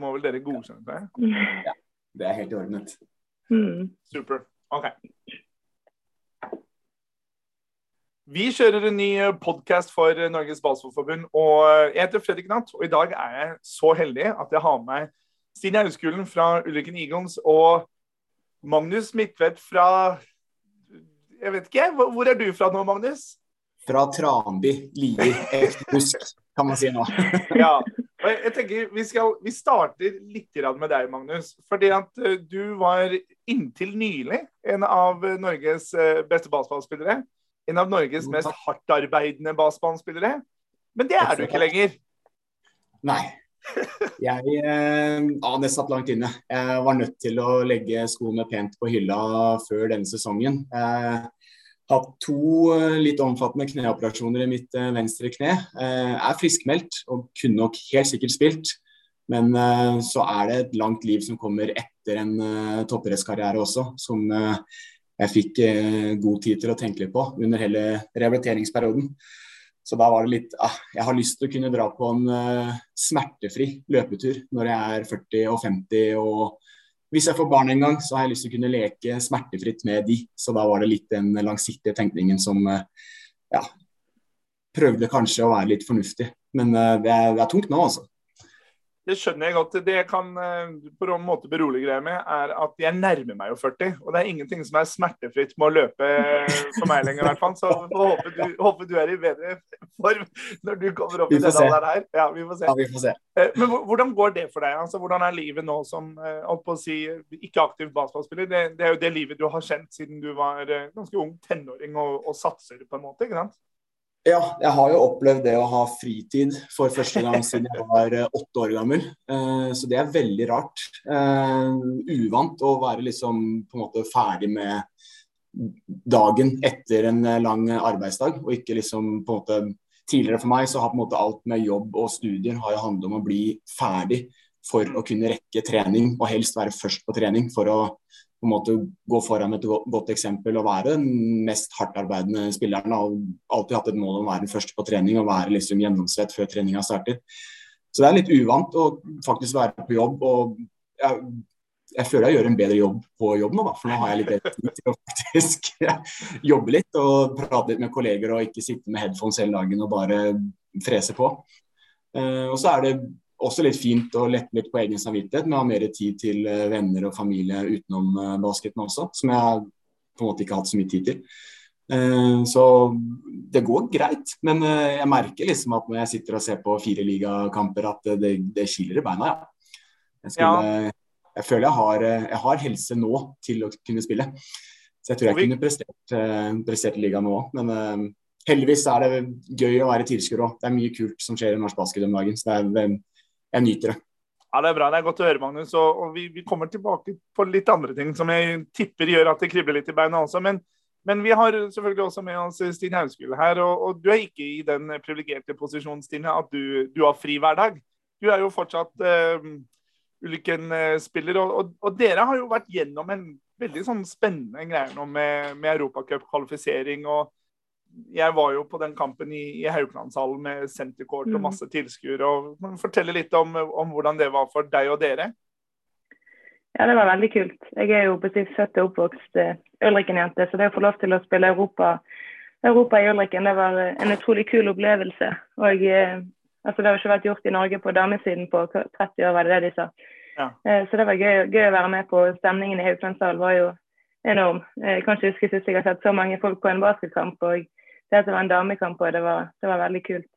må vel dere godkjenne det? Ja, det er helt i orden. Mm. Super. OK. Vi kjører en ny podkast for Norges Baseballforbund. og Jeg heter Fredrik Natt, og i dag er jeg så heldig at jeg har med meg Stine Auskulen fra Ulriken Eagles og Magnus Midtvedt fra Jeg vet ikke, hvor er du fra nå, Magnus? Fra Tranby, Lier, Ektebusk, kan man si nå. Ja, jeg, tenker Vi, skal, vi starter litt med deg, Magnus. Fordi at eh, du var inntil nylig en av Norges eh, beste baseballspillere. En av Norges mest hardtarbeidende baseballspillere. Men det er du ikke lenger. Nei. Jeg ja, ah, det satt langt inne. Jeg var nødt til å legge skoene pent på hylla før denne sesongen. Jeg hatt to eh, litt omfattende kneoperasjoner i mitt eh, venstre kne. Jeg er friskmeldt og kunne nok helt sikkert spilt. Men eh, så er det et langt liv som kommer etter en toppidrettskarriere også, som eh, jeg fikk eh, god tid til å tenke litt på under hele rehabiliteringsperioden. Så da var det litt ah, Jeg har lyst til å kunne dra på en eh, smertefri løpetur når jeg er 40 og 50. Og hvis jeg får barn en gang, så har jeg lyst til å kunne leke smertefritt med de. Så da var det litt den langsiktige tenkningen som eh, ja, prøvde kanskje å være litt fornuftig. Men eh, det, er, det er tungt nå, altså. Det skjønner jeg godt. Det jeg kan eh, på en måte berolige deg med, er at jeg nærmer meg jo 40. Og det er ingenting som er smertefritt med å løpe for meg lenger, i hvert fall. Så håper du, håper du er i bedre form når du kommer opp i denne alderen her. Ja, vi får se. Ja, vi får se. Eh, Men hvordan går det for deg? Altså, hvordan er livet nå som eh, å si, ikke aktiv basketballspiller? Det, det er jo det livet du har kjent siden du var eh, ganske ung tenåring og, og satser på en måte, ikke sant? Ja, jeg har jo opplevd det å ha fritid for første gang siden jeg var eh, åtte år gammel. Eh, Så det er veldig rart. Eh, Uvant å være liksom på en måte ferdig med dagen etter en lang arbeidsdag, og ikke liksom på en måte Tidligere for meg så har på en måte alt med jobb og studier har jo handlet om å bli ferdig for å kunne rekke trening, og helst være først på trening for å på en måte gå foran med et godt eksempel og være den mest hardtarbeidende spilleren. Og alltid hatt et mål om å være den første på trening og være liksom gjennomsvett før treninga starter. Så det er litt uvant å faktisk være på jobb. og jeg, jeg føler jeg gjør en bedre jobb på jobb nå, da, for nå har jeg litt bedre tid til å faktisk jobbe litt og prate litt med kolleger og ikke sitte med headphones hele dagen og bare frese på. Eh, og så er det også litt fint å lette litt på egen samvittighet med å ha mer tid til eh, venner og familie utenom eh, basketen også, som jeg på en måte ikke har hatt så mye tid til. Eh, Så det går greit, men jeg merker liksom at når jeg sitter og ser på fire ligakamper, at det, det kiler i beina. Ja. Jeg, skulle, jeg føler jeg har, jeg har helse nå til å kunne spille. Så jeg tror jeg vi- kunne prestert, prestert ligaen nå òg. Men heldigvis er det gøy å være tilskuer òg. Det er mye kult som skjer i norsk basket om dagen. Så det er, jeg nyter det. Ja, Det er bra. Det er godt å høre, Magnus. Og, og vi, vi kommer tilbake på litt andre ting som jeg tipper gjør at det kribler litt i beina også. Men, men vi har selvfølgelig også med oss Stine Hauskule her. Og, og du er ikke i den privilegerte posisjonen, Stine, at du, du har fri hver dag. Du er jo fortsatt uh, Ulykken-spiller, og, og, og dere har jo vært gjennom en veldig sånn spennende greie nå med, med Europacup-kvalifisering. og jeg var jo på den kampen i, i Haukelandshallen med senterkort og Mm. masse tilskuere. Fortelle litt om, om hvordan det var for deg og dere. Ja, det var veldig kult. Jeg er jo sitt født og oppvokst eh, Ulriken-jente, så det å få lov til å spille Europa, Europa i Ulriken, det var eh, en utrolig kul opplevelse. Og eh, altså, Det har ikke vært gjort i Norge på damesiden på 30 år, var det det de sa. Ja. Så det var gøy, gøy å være med på. Stemningen i Haukelandshallen var jo enorm. Jeg kan ikke huske sist jeg har sett så mange folk på en basketkamp. og det at det var en damekamp, òg, det det var veldig kult.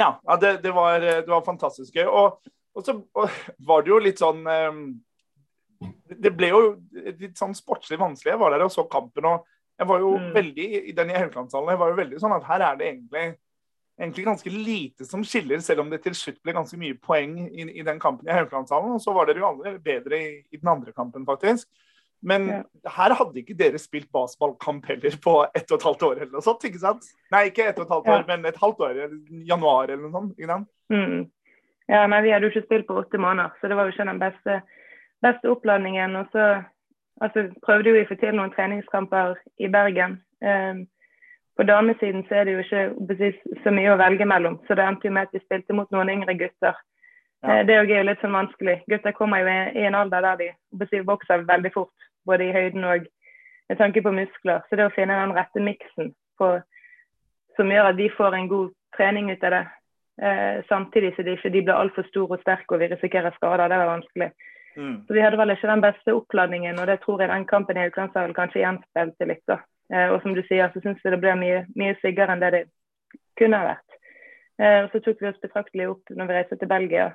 Ja, ja det, det, var, det var fantastisk gøy. Og, og så og var det jo litt sånn eh, Det ble jo litt sånn sportslig vanskelig. Jeg var der og så kampen, og jeg var jo Mm. veldig i den i Haukelandshallen. Jeg var jo veldig sånn at her er det egentlig egentlig ganske lite som skiller, selv om det til slutt ble ganske mye poeng i, i den kampen i Haukelandshallen. Og så var dere jo alle bedre i, i den andre kampen, faktisk. Men Ja. her hadde ikke dere spilt basketballkamp heller på ett og et halvt år eller noe sånt, ikke sant? Nei, ikke ett og et halvt Ja. år, men et halvt år, januar eller noe sånt. ikke sant? Mm. Ja, nei, Vi hadde jo ikke spilt på åtte måneder, så det var jo ikke den beste, beste oppladningen. Og så altså, prøvde vi å få til noen treningskamper i Bergen. Um, på damesiden så er det jo ikke precis, så mye å velge mellom, så det endte jo med at vi spilte mot noen yngre gutter. Ja. Det er jo litt sånn vanskelig. Gutter kommer jo i en alder der de vokser veldig fort, både i høyden og med tanke på muskler. Så det å finne den rette miksen som gjør at de får en god trening ut av det, eh, samtidig så de ikke blir altfor store og sterke og vi risikerer skader, det var vanskelig. Mm. Så Vi hadde vel ikke den beste oppladningen, og det tror jeg den kampen i Hauklandshallen kanskje gjenspeilte litt. da. Eh, og som du sier, så syns jeg det ble mye, mye siggere enn det det kunne ha vært. Eh, og så tok vi oss betraktelig opp når vi reiste til Belgia.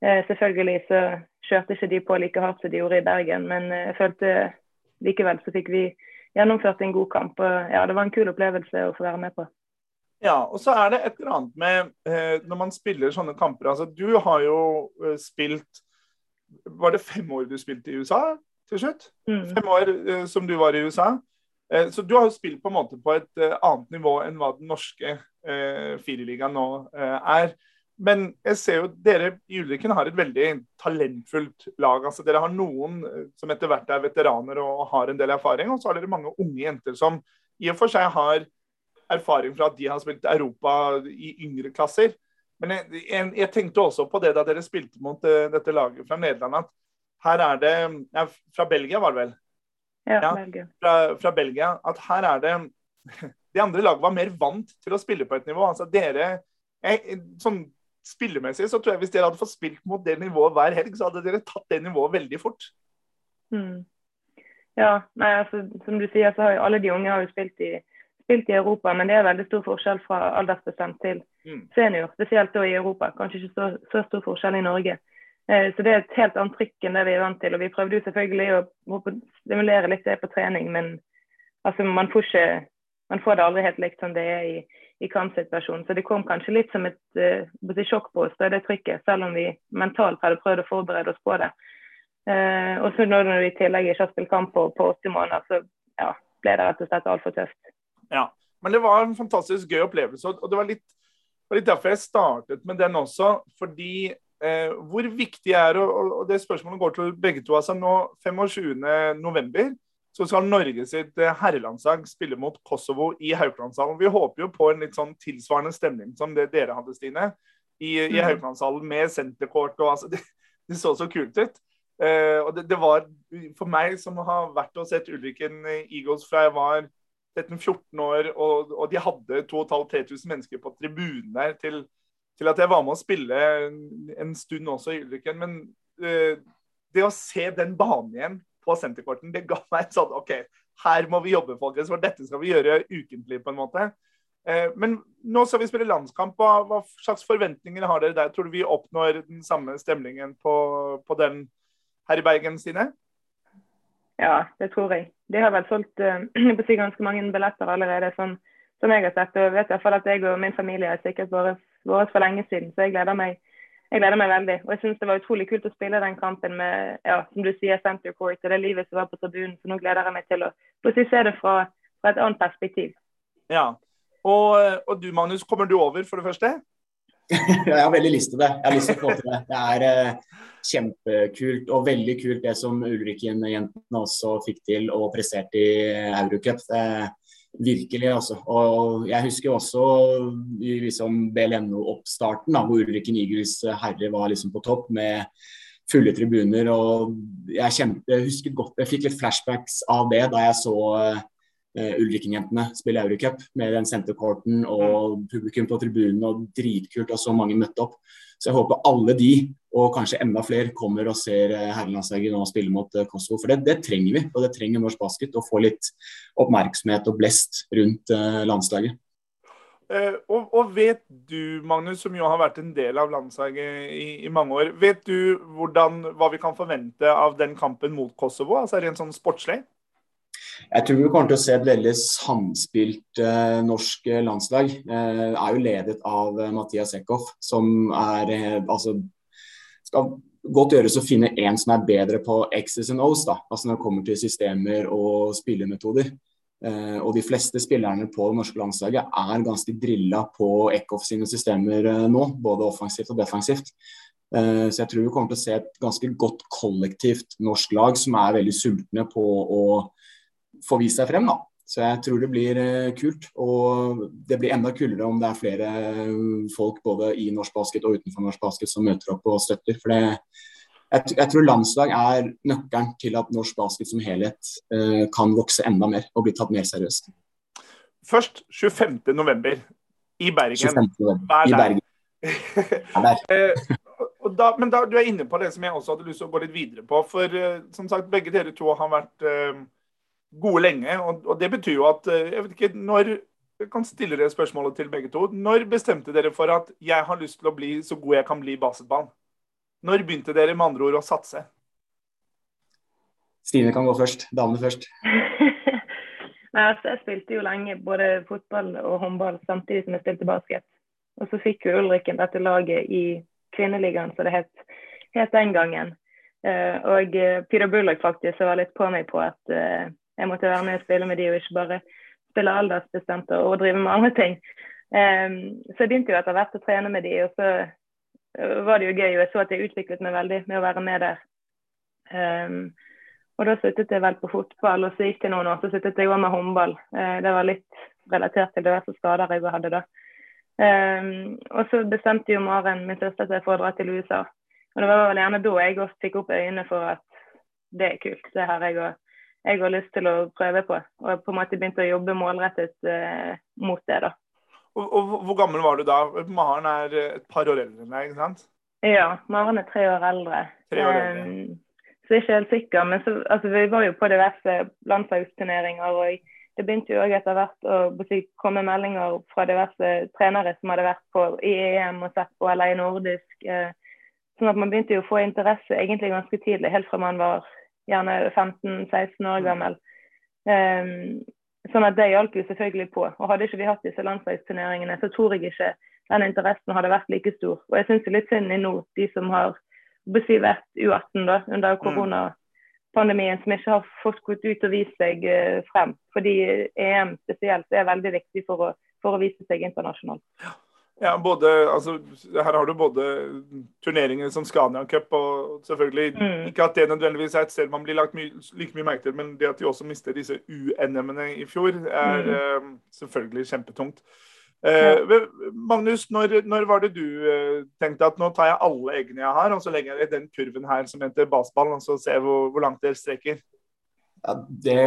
Eh, selvfølgelig så kjørte ikke de på like hardt som de gjorde i Bergen, men eh, jeg følte likevel så fikk vi gjennomført en god kamp. og ja, Det var en kul opplevelse å få være med på. Ja, og så er det et eller annet med eh, når man spiller sånne kamper. altså Du har jo eh, spilt Var det fem år du spilte i USA til slutt? Mm. Fem år eh, som du var i USA. Eh, så du har jo spilt på en måte på et eh, annet nivå enn hva den norske eh, firerligaen nå er. Men jeg ser jo dere i Ulriken har et veldig talentfullt lag. altså Dere har noen som etter hvert er veteraner og har en del erfaring. Og så har dere mange unge jenter som i og for seg har erfaring fra at de har spilt Europa i yngre klasser. Men jeg, jeg, jeg tenkte også på det da dere spilte mot uh, dette laget fra Nederland, at her er det ja, Fra Belgia, var det vel? Ja, ja Belgia. Fra, fra, Belgia. At her er det De andre lagene var mer vant til å spille på et nivå. altså dere jeg, sånn spillemessig så tror jeg hvis dere hadde fått spilt mot det nivået hver helg, så hadde dere tatt det nivået veldig fort. Mm. Ja, nei, altså, som du sier, så har jo alle de unge har jo spilt i, spilt i Europa, men det er veldig stor forskjell fra aldersbestemt til mm. senior. Spesielt da i Europa. Kanskje ikke så, så stor forskjell i Norge. Eh, så det er et helt annet trykk enn det vi er vant til. Og vi prøvde jo selvfølgelig å, stimulere litt det på trening, men altså, man får ikke man får det aldri helt likt som det er i, i kampsituasjonen. Så det kom kanskje litt som et uh, sjokk på oss, det trykket, selv om vi mentalt hadde prøvd å forberede oss på det. Uh, og så når vi i tillegg ikke har spilt kamp på, på 80 måneder, så ja, ble det rett og slett altfor tøft. Ja, men det var en fantastisk gøy opplevelse. Og det var litt, var litt derfor jeg startet med den også. Fordi uh, hvor viktig er og, og det spørsmålet går til begge to. altså nå 25.11 så skal Norge sitt eh, herrelandslag spille mot Kosovo i Haukelandshallen. Vi håper jo på en litt sånn tilsvarende stemning som det dere hadde, Stine. I, i mm. Haukelandshallen med senterkort og altså det, det, så så kult ut. Uh, og det, det, var for meg som har vært og sett Ulriken Eagles fra jeg var 13-14 år, og, og, de hadde 2500-3000 mennesker på tribunen der, til, til, at jeg var med å spille en, en stund også i Ulriken. Men uh, det å se den banen igjen på senterkorten, det ga meg et sånn OK, her må vi jobbe, folkens, for dette skal vi gjøre ukentlig, på en måte. Eh, men nå skal vi spille landskamp. Hva, hva, slags forventninger har dere der? Tror du vi oppnår den samme stemningen på, på den her i Bergen, Stine? Ja, det tror jeg. De har vel solgt uh, ganske mange billetter allerede, sånn, som jeg har sett. Og vet i hvert fall at jeg og min familie har sikkert vært for lenge siden, så jeg gleder meg jeg gleder meg veldig. Og jeg syns det var utrolig kult å spille den kampen med ja, som du sier, center court og det livet som var på tribunen. Så nå gleder jeg meg til å se det fra, fra, et annet perspektiv. Ja. Og, og, du Magnus, kommer du over for det første? jeg har veldig lyst til det. Jeg har lyst til å få til det. Det er uh, kjempekult og veldig kult det som Ulrikken-jentene også fikk til og presterte i Eurocup. Virkelig, altså. Og jeg husker også i liksom BLNO-oppstarten, hvor Ulriken Eagles herre var liksom på topp med fulle tribuner. og Jeg kjente, husker godt, jeg fikk litt flashbacks av det da jeg så uh, Ulriken-jentene spille Eurocup med den sentercourten og publikum på tribunen og dritkult og så mange møtte opp. Så jeg håper alle de, og kanskje enda flere, kommer og ser eh, herrelandslaget nå spille mot eh, Kosovo. For det, det, trenger vi, og det trenger norsk basket. Å få litt oppmerksomhet og blest rundt uh, landslaget. Og, og, vet du, Magnus, som jo har vært en del av landslaget i, i, mange år, vet du hvordan, hva vi kan forvente av den kampen mot Kosovo, altså rent sånn sportslig? Jeg tror vi kommer til å se et veldig samspilt eh, norsk landslag. Eh, er jo ledet av eh, Mathias Eckhoff, som er eh, altså skal godt gjøres å finne en som er bedre på X's and O's, da, altså når det kommer til systemer og spillemetoder. Eh, og de fleste spillerne på det norske landslaget er ganske drilla på Eckhoff sine systemer eh, nå, både offensivt og defensivt. Eh, så jeg tror vi kommer til å se et ganske godt kollektivt norsk lag som er veldig sultne på å få vist seg frem. da. Så jeg tror det blir kult. Og det blir enda kulere om det er flere folk både i norsk basket og utenfor norsk basket som møter opp og støtter. For det, jeg, jeg, tror landslag er nøkkelen til at norsk basket som helhet uh, kan vokse enda mer og bli tatt mer seriøst. Først 25.11. i Bergen. 25. I Bergen. Eh, da, men da, du er inne på det som jeg også hadde lyst til å gå litt videre på. For som sagt, begge dere to har vært uh, gode lenge. Og, og, det betyr jo at Jeg vet ikke når jeg kan stille dere spørsmålet til begge to. Når bestemte dere for at jeg har lyst til å bli så god jeg kan bli i basketball? Når begynte dere med andre ord å satse? Stine kan gå først. Damene først. Nei, altså, jeg spilte jo lenge både fotball og håndball samtidig som jeg spilte basket. Og så fikk jo Ulrikken dette laget i kvinneligaen, som det het, het den gangen. Uh, og uh, Peter Bullock faktisk var litt på meg på at uh, jeg måtte være med og spille med de, og ikke bare spille aldersbestemt og, og drive med andre ting. Um, så jeg begynte jo etter hvert å trene med de, og så var det jo gøy. Og jeg så at jeg utviklet meg veldig med å være med der. Um, og da sluttet jeg vel på fotball, og så gikk det noen år, så sluttet jeg òg med håndball. Uh, det var litt relatert til diverse skader jeg hadde da. Um, og så bestemte jo Maren, min søster, seg for å dra til USA. Og det var vel gjerne da jeg også fikk opp øynene for at det er kult. Det har jeg òg jeg har lyst til å prøve på. Og på en måte begynte å jobbe målrettet eh, mot det. da. Og, og, Hvor gammel var du da? Maren er et par år eldre enn deg, ikke sant? Ja, Maren er tre år eldre. Tre år eldre. Um, så jeg er ikke helt sikker. Men så, altså, vi var jo på diverse landslagsturneringer. og det begynte jo etter hvert å komme meldinger fra diverse trenere som hadde vært på i EM og sett på eller i nordisk. Eh, sånn at man begynte jo å få interesse egentlig ganske tidlig, helt fra man var gjerne 15-16 år gammel. Um, Sånn at Det hjalp jo selvfølgelig på. Og Hadde ikke vi hatt disse landslagsturneringene, så tror jeg ikke den interessen hadde vært like stor. Og jeg syns litt synd i nå, de som har vært U18 da, under mm. koronapandemien, som ikke har fått gått ut og vist seg uh, frem. Fordi EM spesielt er veldig viktig for å, for å vise seg internasjonalt. Ja. Ja, både, altså, Her har du både turneringer som Scania Cup og selvfølgelig mm. Ikke at det nødvendigvis er et sted man blir lagt my like mye merke til, men det at de også mister disse UNM-ene i fjor, er mm. uh, selvfølgelig kjempetungt. Uh, Magnus, når, når, var det du uh, tenkte at nå tar jeg alle eggene jeg har, og så legger jeg i den kurven her som heter baseball, og så ser jeg hvor, hvor langt dere strekker? Ja, det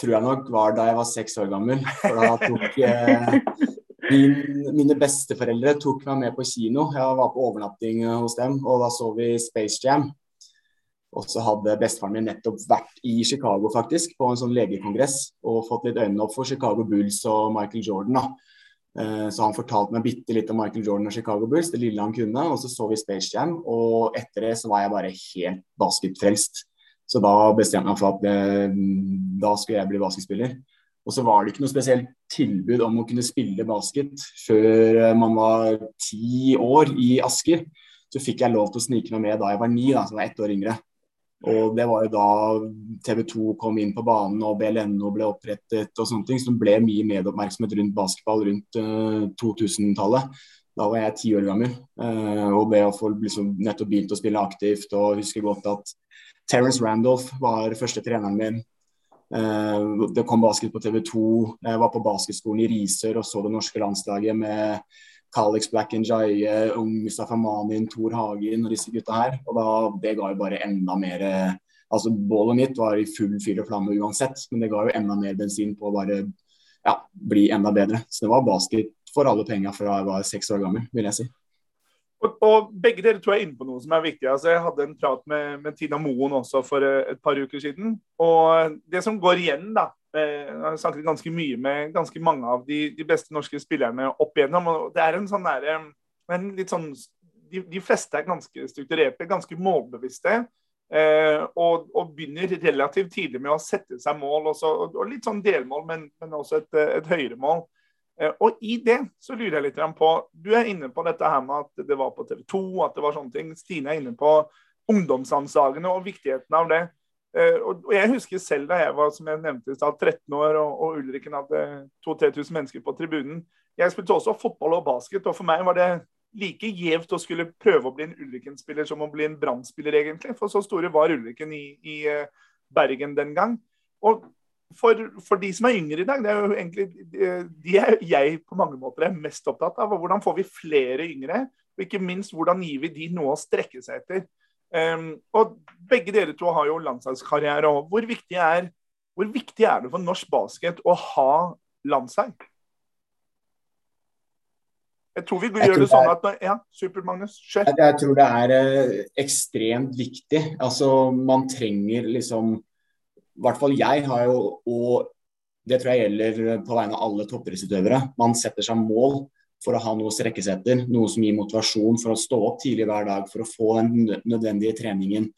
tror jeg nok var da jeg var seks år gammel. For da tok Min, mine besteforeldre tok meg med på kino. Jeg var på overnatting hos dem, og da så vi Space Jam. Og så hadde bestefaren min nettopp vært i Chicago faktisk, på en sånn legekongress og fått litt øynene opp for Chicago Bulls og Michael Jordan. da. Eh, så han fortalte meg bitte litt om Michael Jordan og Chicago Bulls, det lille han kunne. Og så så vi Space Jam, og etter det så var jeg bare helt basketfrelst. Så da bestemte jeg meg for at det, eh, da skulle jeg bli basketspiller. Og så var det ikke noe spesielt tilbud om å kunne spille basket før eh, man var ti år i Asker. Så fikk jeg lov til å snike meg med da jeg var ni, da, som var ett år yngre. Og det var jo da TV 2 kom inn på banen og BLNO ble opprettet og sånne ting. Så det ble mye medieoppmerksomhet rundt basketball rundt uh, eh, 2000-tallet. Da var jeg ti år gammel. Uh, og det å få liksom, nettopp begynt å spille aktivt og husker godt at Terence Randolph var første treneren min. Eh, det kom basket på TV 2. Jeg var på basketskolen i Risør og så det norske landslaget med Calix Black and Jaye, Mustafa Manin, Thor Hagen og disse gutta her. Og da, Det ga jo bare enda mer Altså, Bålet mitt var i full fyr og flamme uansett, men det ga jo enda mer bensin på å bare ja, bli enda bedre. Så det var basket for alle penga fra jeg var seks år gammel, vil jeg si. Og, og, Begge dere tror jeg er inne på noe som er viktig. Altså, jeg hadde en prat med, med Tina Moen også for eh, et par uker siden. og Det som går igjen, da eh, Jeg har snakket ganske mye med ganske mange av de, de beste norske spillerne opp igjennom. og det er en sånn der, en litt sånn, de, de, fleste er ganske strukturerte, ganske målbevisste. Eh, og, og, begynner relativt tidlig med å sette seg mål, også, og, og litt sånn delmål, men, men også et, et høyere mål. Eh, og i det så lurer jeg litt på Du er inne på dette her med at det var på TV 2, at det var sånne ting. Stine er inne på ungdomsansagene og viktigheten av det. Eh, og jeg husker selv da jeg var som jeg nevnte, 13 år og, og Ulriken hadde 2000-3000 mennesker på tribunen. Jeg spilte også fotball og basket, og for meg var det like gjevt å skulle prøve å bli en Ulriken-spiller som å bli en Brann-spiller, egentlig. For så store var Ulriken i, i, eh, Bergen den gang. Og for, for, de som er yngre i dag, det er jo egentlig de er jeg på mange måter er mest opptatt av. Hvordan får vi flere yngre? Og ikke minst, hvordan gir vi de noe å strekke seg etter? Um, og Begge dere to har jo landslagskarriere. og hvor viktig, er, hvor viktig er det for norsk basket å ha landslag? Jeg tror vi gjør tror det sånn at Ja, Super Magnus, kjør. Jeg, jeg tror det er eh, ekstremt viktig. Altså, man trenger liksom I hvert fall jeg har jo, og det tror jeg gjelder på vegne av alle toppidrettsutøvere, man setter seg mål for å ha noe å strekke seg etter. Noe som gir motivasjon for å stå opp tidlig hver dag, for å få den nødvendige treningen.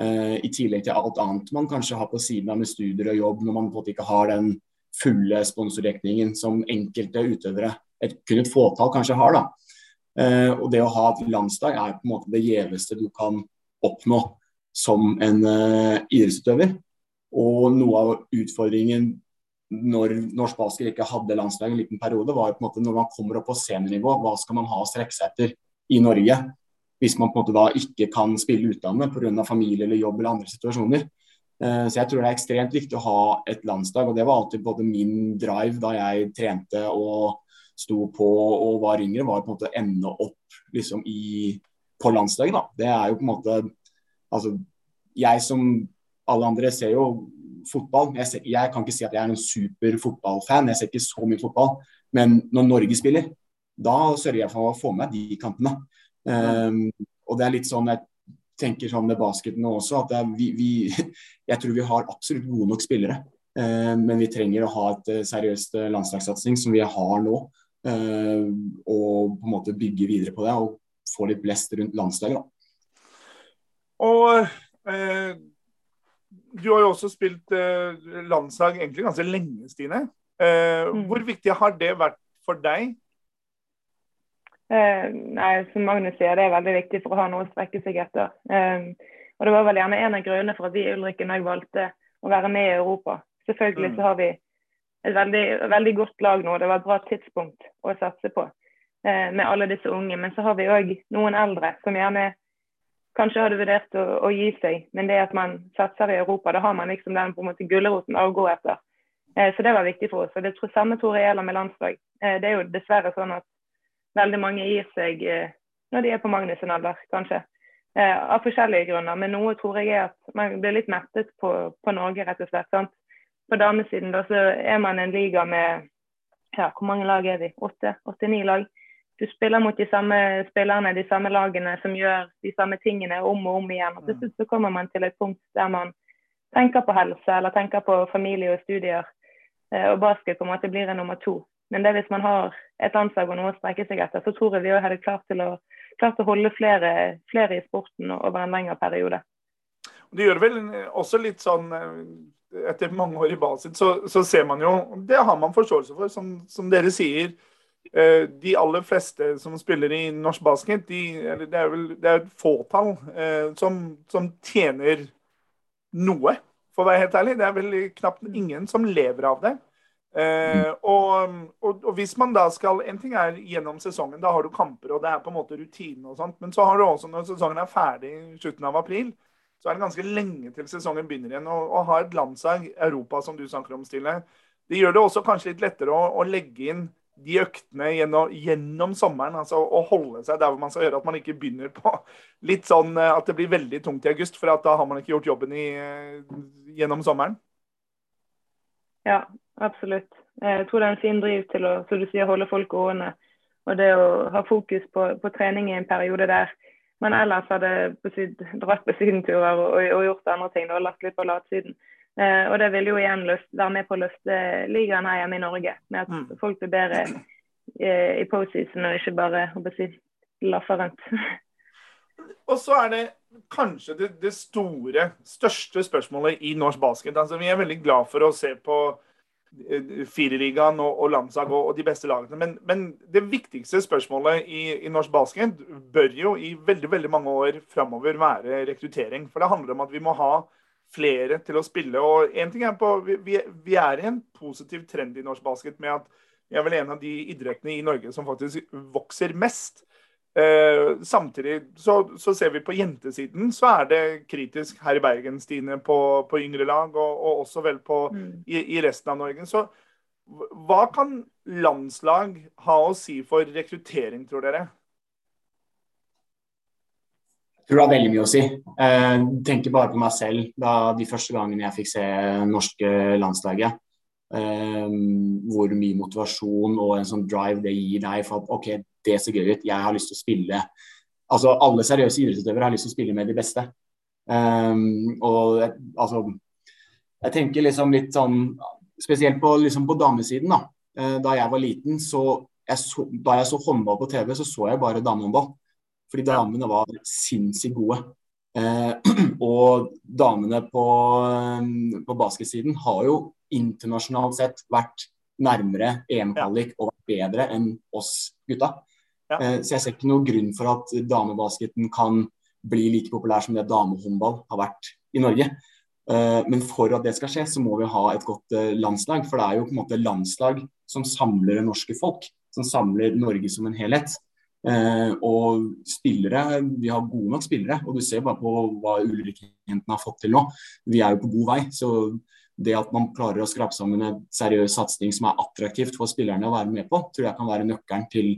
Uh, I tillegg til alt annet man kanskje har på siden av med studier og jobb, når man på en måte ikke har den fulle sponsordekningen som enkelte utøvere et, kun et fåtall kanskje har. da. Uh, og Det å ha et landsdag er på en måte det gjeveste du kan oppnå som en uh, idrettsutøver. Og noe av utfordringen når norsk ikke hadde landslag en liten periode, var på en måte når man kommer opp på seniornivå, hva skal man ha å strekke seg etter i Norge? Hvis man på en måte da ikke kan spille utlandet pga. familie eller jobb eller andre situasjoner. Eh, så jeg tror det er ekstremt viktig å ha et landslag, og det var alltid både min drive da jeg trente og sto på og var yngre, var på en måte å ende opp liksom i, på landslaget. da. Det er jo på en måte Altså, jeg som alle andre ser jo fotball. Jeg, ser, jeg kan ikke si at jeg er en super fotballfan, jeg ser ikke så mye fotball. Men når Norge spiller, da sørger jeg for å få med de kampene. Um, og det er litt sånn jeg tenker sånn med basketen også, at er, vi, vi, jeg tror vi har absolutt gode nok spillere. Um, men vi trenger å ha et uh, seriøst uh, landslagssatsing som vi har nå. Eh, og på en måte bygge videre på det og få litt blest rundt landslaget. Og eh, du har jo også spilt eh, landslag egentlig ganske lenge, Stine. Eh, mm. Hvor viktig har det vært for deg? Eh, nei, Som Magnus sier, det er veldig viktig for å ha noe å strekke seg etter. Eh, og Det var vel gjerne en av grunnene for at vi i Ulrikken òg valgte å være med i Europa. Selvfølgelig mm. så har vi et veldig, veldig, godt lag nå. Det var et bra tidspunkt å satse på eh, med alle disse unge. Men så har vi òg noen eldre som gjerne kanskje hadde vurdert å, å, gi seg. Men det at man satser i Europa, da har man liksom den på en måte gulroten å gå etter. Eh, så det var viktig for oss. Og det tror samme tror jeg gjelder med landslag. Eh, det er jo dessverre sånn at veldig mange gir seg eh, når de er på Magnus' alder, kanskje. Eh, av forskjellige grunner. Men noe tror jeg er at man blir litt mettet på, på Norge, rett og slett. sant? på damesiden da, så er man en liga med ja, hvor mange lag er vi? Åtte? Åtte-ni lag. Du spiller mot de samme spillerne, de samme lagene som gjør de samme tingene om og om igjen. og Til slutt så kommer man til et punkt der man tenker på helse eller tenker på familie og studier. Eh, og basket på en måte blir en nummer to. Men det hvis man har et landslag og noe å strekke seg etter, så tror jeg vi hadde klart, å, klart å holde flere, flere i sporten over en lengre periode. Det gjør vel også litt sånn eh, etter mange år i basis, så, så, ser man jo Det har man forståelse for, som, som dere sier. Eh, de aller fleste som spiller i norsk basket, de, det er vel det er et fåtall eh, som, som, tjener noe, for å være helt ærlig. Det er vel knapt ingen som lever av det. Eh, og, og, og, hvis man da skal En ting er gjennom sesongen, da har du kamper og det er på en måte rutine og sånt. Men så har du også når sesongen er ferdig i slutten av april, så er det ganske lenge til sesongen begynner igjen. Å ha et landslag, Europa som du snakker om, Stille, det gjør det også kanskje litt lettere å, å legge inn de øktene gjennom, gjennom, sommeren. altså Å holde seg der hvor man skal gjøre at man ikke begynner på litt sånn eh, at det blir veldig tungt i august, for da har man ikke gjort jobben i, eh, gjennom sommeren. Ja, absolutt. Jeg tror det er en fin driv til å som du sier, holde folk gående. Og det å ha fokus på, på trening i en periode der men ellers hadde dratt på sydenturer og, og, gjort andre ting og lagt litt på latsiden. Eh, og det vil jo igjen løst, være med på å løfte ligaen her hjemme i Norge. Med at mm. folk blir bedre eh, i postseason og ikke bare si, laffer rundt. og så er det kanskje det, det, store, største spørsmålet i norsk basket. Altså, vi er veldig glad for å se på Eh, Firerligaen og, og landslag og, og, de beste lagene. Men, men det viktigste spørsmålet i, i, norsk basket bør jo i veldig veldig mange år framover være rekruttering. For det handler om at vi må ha flere til å spille. Og en ting er på, vi, vi er i en positiv trend i norsk basket med at vi er vel en av de idrettene i Norge som faktisk vokser mest. Eh, samtidig så, så, ser vi på jentesiden, så er det kritisk her i Bergen, Stine, på, på yngre lag, og, og, også vel på, mm. i, i, resten av Norge. Så hva kan landslag ha å si for rekruttering, tror dere? Tror det har veldig mye å si. Jeg eh, tenker bare på meg selv da de første gangene jeg fikk se norske landslaget. Um, hvor mye motivasjon og en sånn drive det gir deg for at OK, det ser gøy ut, jeg har lyst til å spille Altså alle seriøse idrettsutøvere har lyst til å spille med de beste. Um, og altså Jeg tenker liksom litt sånn Spesielt på, liksom på damesiden, da. Da jeg var liten, så, jeg så, Da jeg så håndball på TV, så så jeg bare damehåndball. Fordi damene var sinnssykt gode. Eh, og damene på, um, på basketsiden har jo internasjonalt sett vært nærmere EM-kvalik og vært bedre enn oss gutta. Eh, så jeg ser ikke noen grunn for at damebasketen kan bli like populær som det damehåndball har vært i Norge. Eh, men for at det skal skje, så må vi ha et godt eh, landslag. For det er jo på en måte landslag som samler det norske folk. Som samler Norge som en helhet. Og spillere, vi har gode nok spillere. Og du ser bare på hva Ulrikke-jentene har fått til nå. Vi er jo på god vei. så det at man klarer å skrape sammen en seriøs satsing som er attraktivt for spillerne å være med på, tror jeg kan være nøkkelen til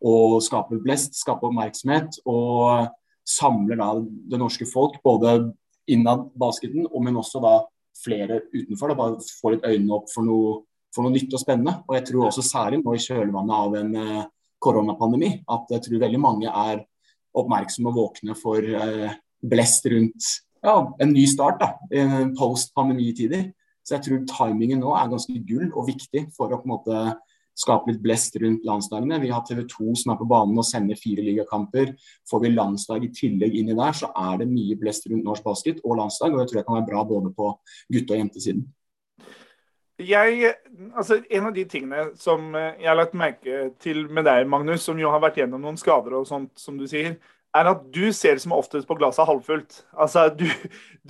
å skape blest, skape oppmerksomhet og samle da det norske folk både innad basketen, men også da flere utenfor. Da, bare få litt øynene opp for noe, for noe nytt og spennende. Og jeg tror også særlig nå i kjølvannet av en eh, koronapandemi at jeg tror veldig mange er oppmerksomme og våkne for eh, blest rundt ja, en ny start da, post pandemitider. Så jeg tror timingen nå er ganske gull og viktig for å på en måte skape litt blest rundt landslagene. Vi har TV 2 som er på banen og sender fire ligakamper. Får vi landslag i tillegg inni der, så er det mye blest rundt norsk basket og landslag. Og jeg tror det kan være bra både på gutte- og jentesiden. Jeg, altså En av de tingene som jeg har lagt merke til med deg, Magnus, som jo har vært gjennom noen skader og sånt, som du sier, er at du ser som oftest på glasset halvfullt. Altså, du,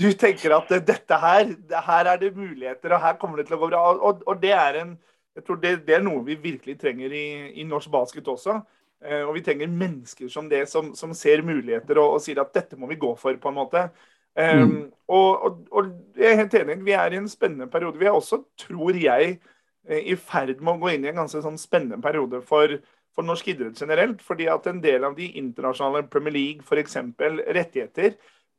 du, tenker at dette her, her er det muligheter, og her kommer det til å gå bra. Og, og det er en jeg tror det, det, er noe vi virkelig trenger i, i norsk basket også. Eh, og vi trenger mennesker som det, som, som ser muligheter og, og, sier at dette må vi gå for, på en måte. Um, mm. og, og, og, jeg er helt enig, vi er i en spennende periode. Vi er også, tror jeg, eh, i ferd med å gå inn i en ganske sånn spennende periode for for norsk idrett generelt. fordi at en del av de internasjonale Premier League, f.eks. rettigheter,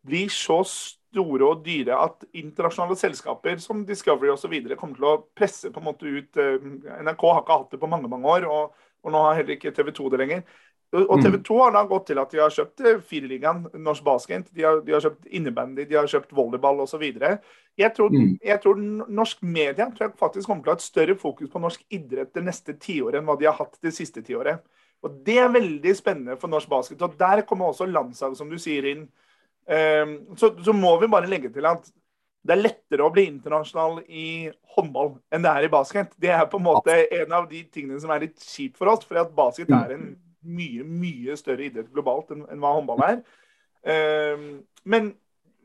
blir så store og dyre at internasjonale selskaper som Discovery osv. kommer til å presse på en måte ut eh, NRK har ikke hatt det på mange mange år, og, og nå har heller ikke TV 2 det lenger. Og mm. TV 2 har da gått til at de har kjøpt eh, Fireligaen, norsk basket, de har, de har kjøpt innebandy, de har kjøpt volleyball osv. Jeg, tror, mm. jeg tror norsk media tror jeg faktisk kommer til å ha et større fokus på norsk idrett det neste tiåret enn hva de har hatt det siste tiåret. Og Det er veldig spennende for norsk basket. og Der kommer også landslag, som du sier, inn. Um, så, så må vi bare legge til at det er lettere å bli internasjonal i håndball enn det er i basket. Det er på en måte en av de tingene som er litt kjipt for oss, fordi at basket mm. er en mye mye større idrett globalt enn, enn hva håndball er. Um, men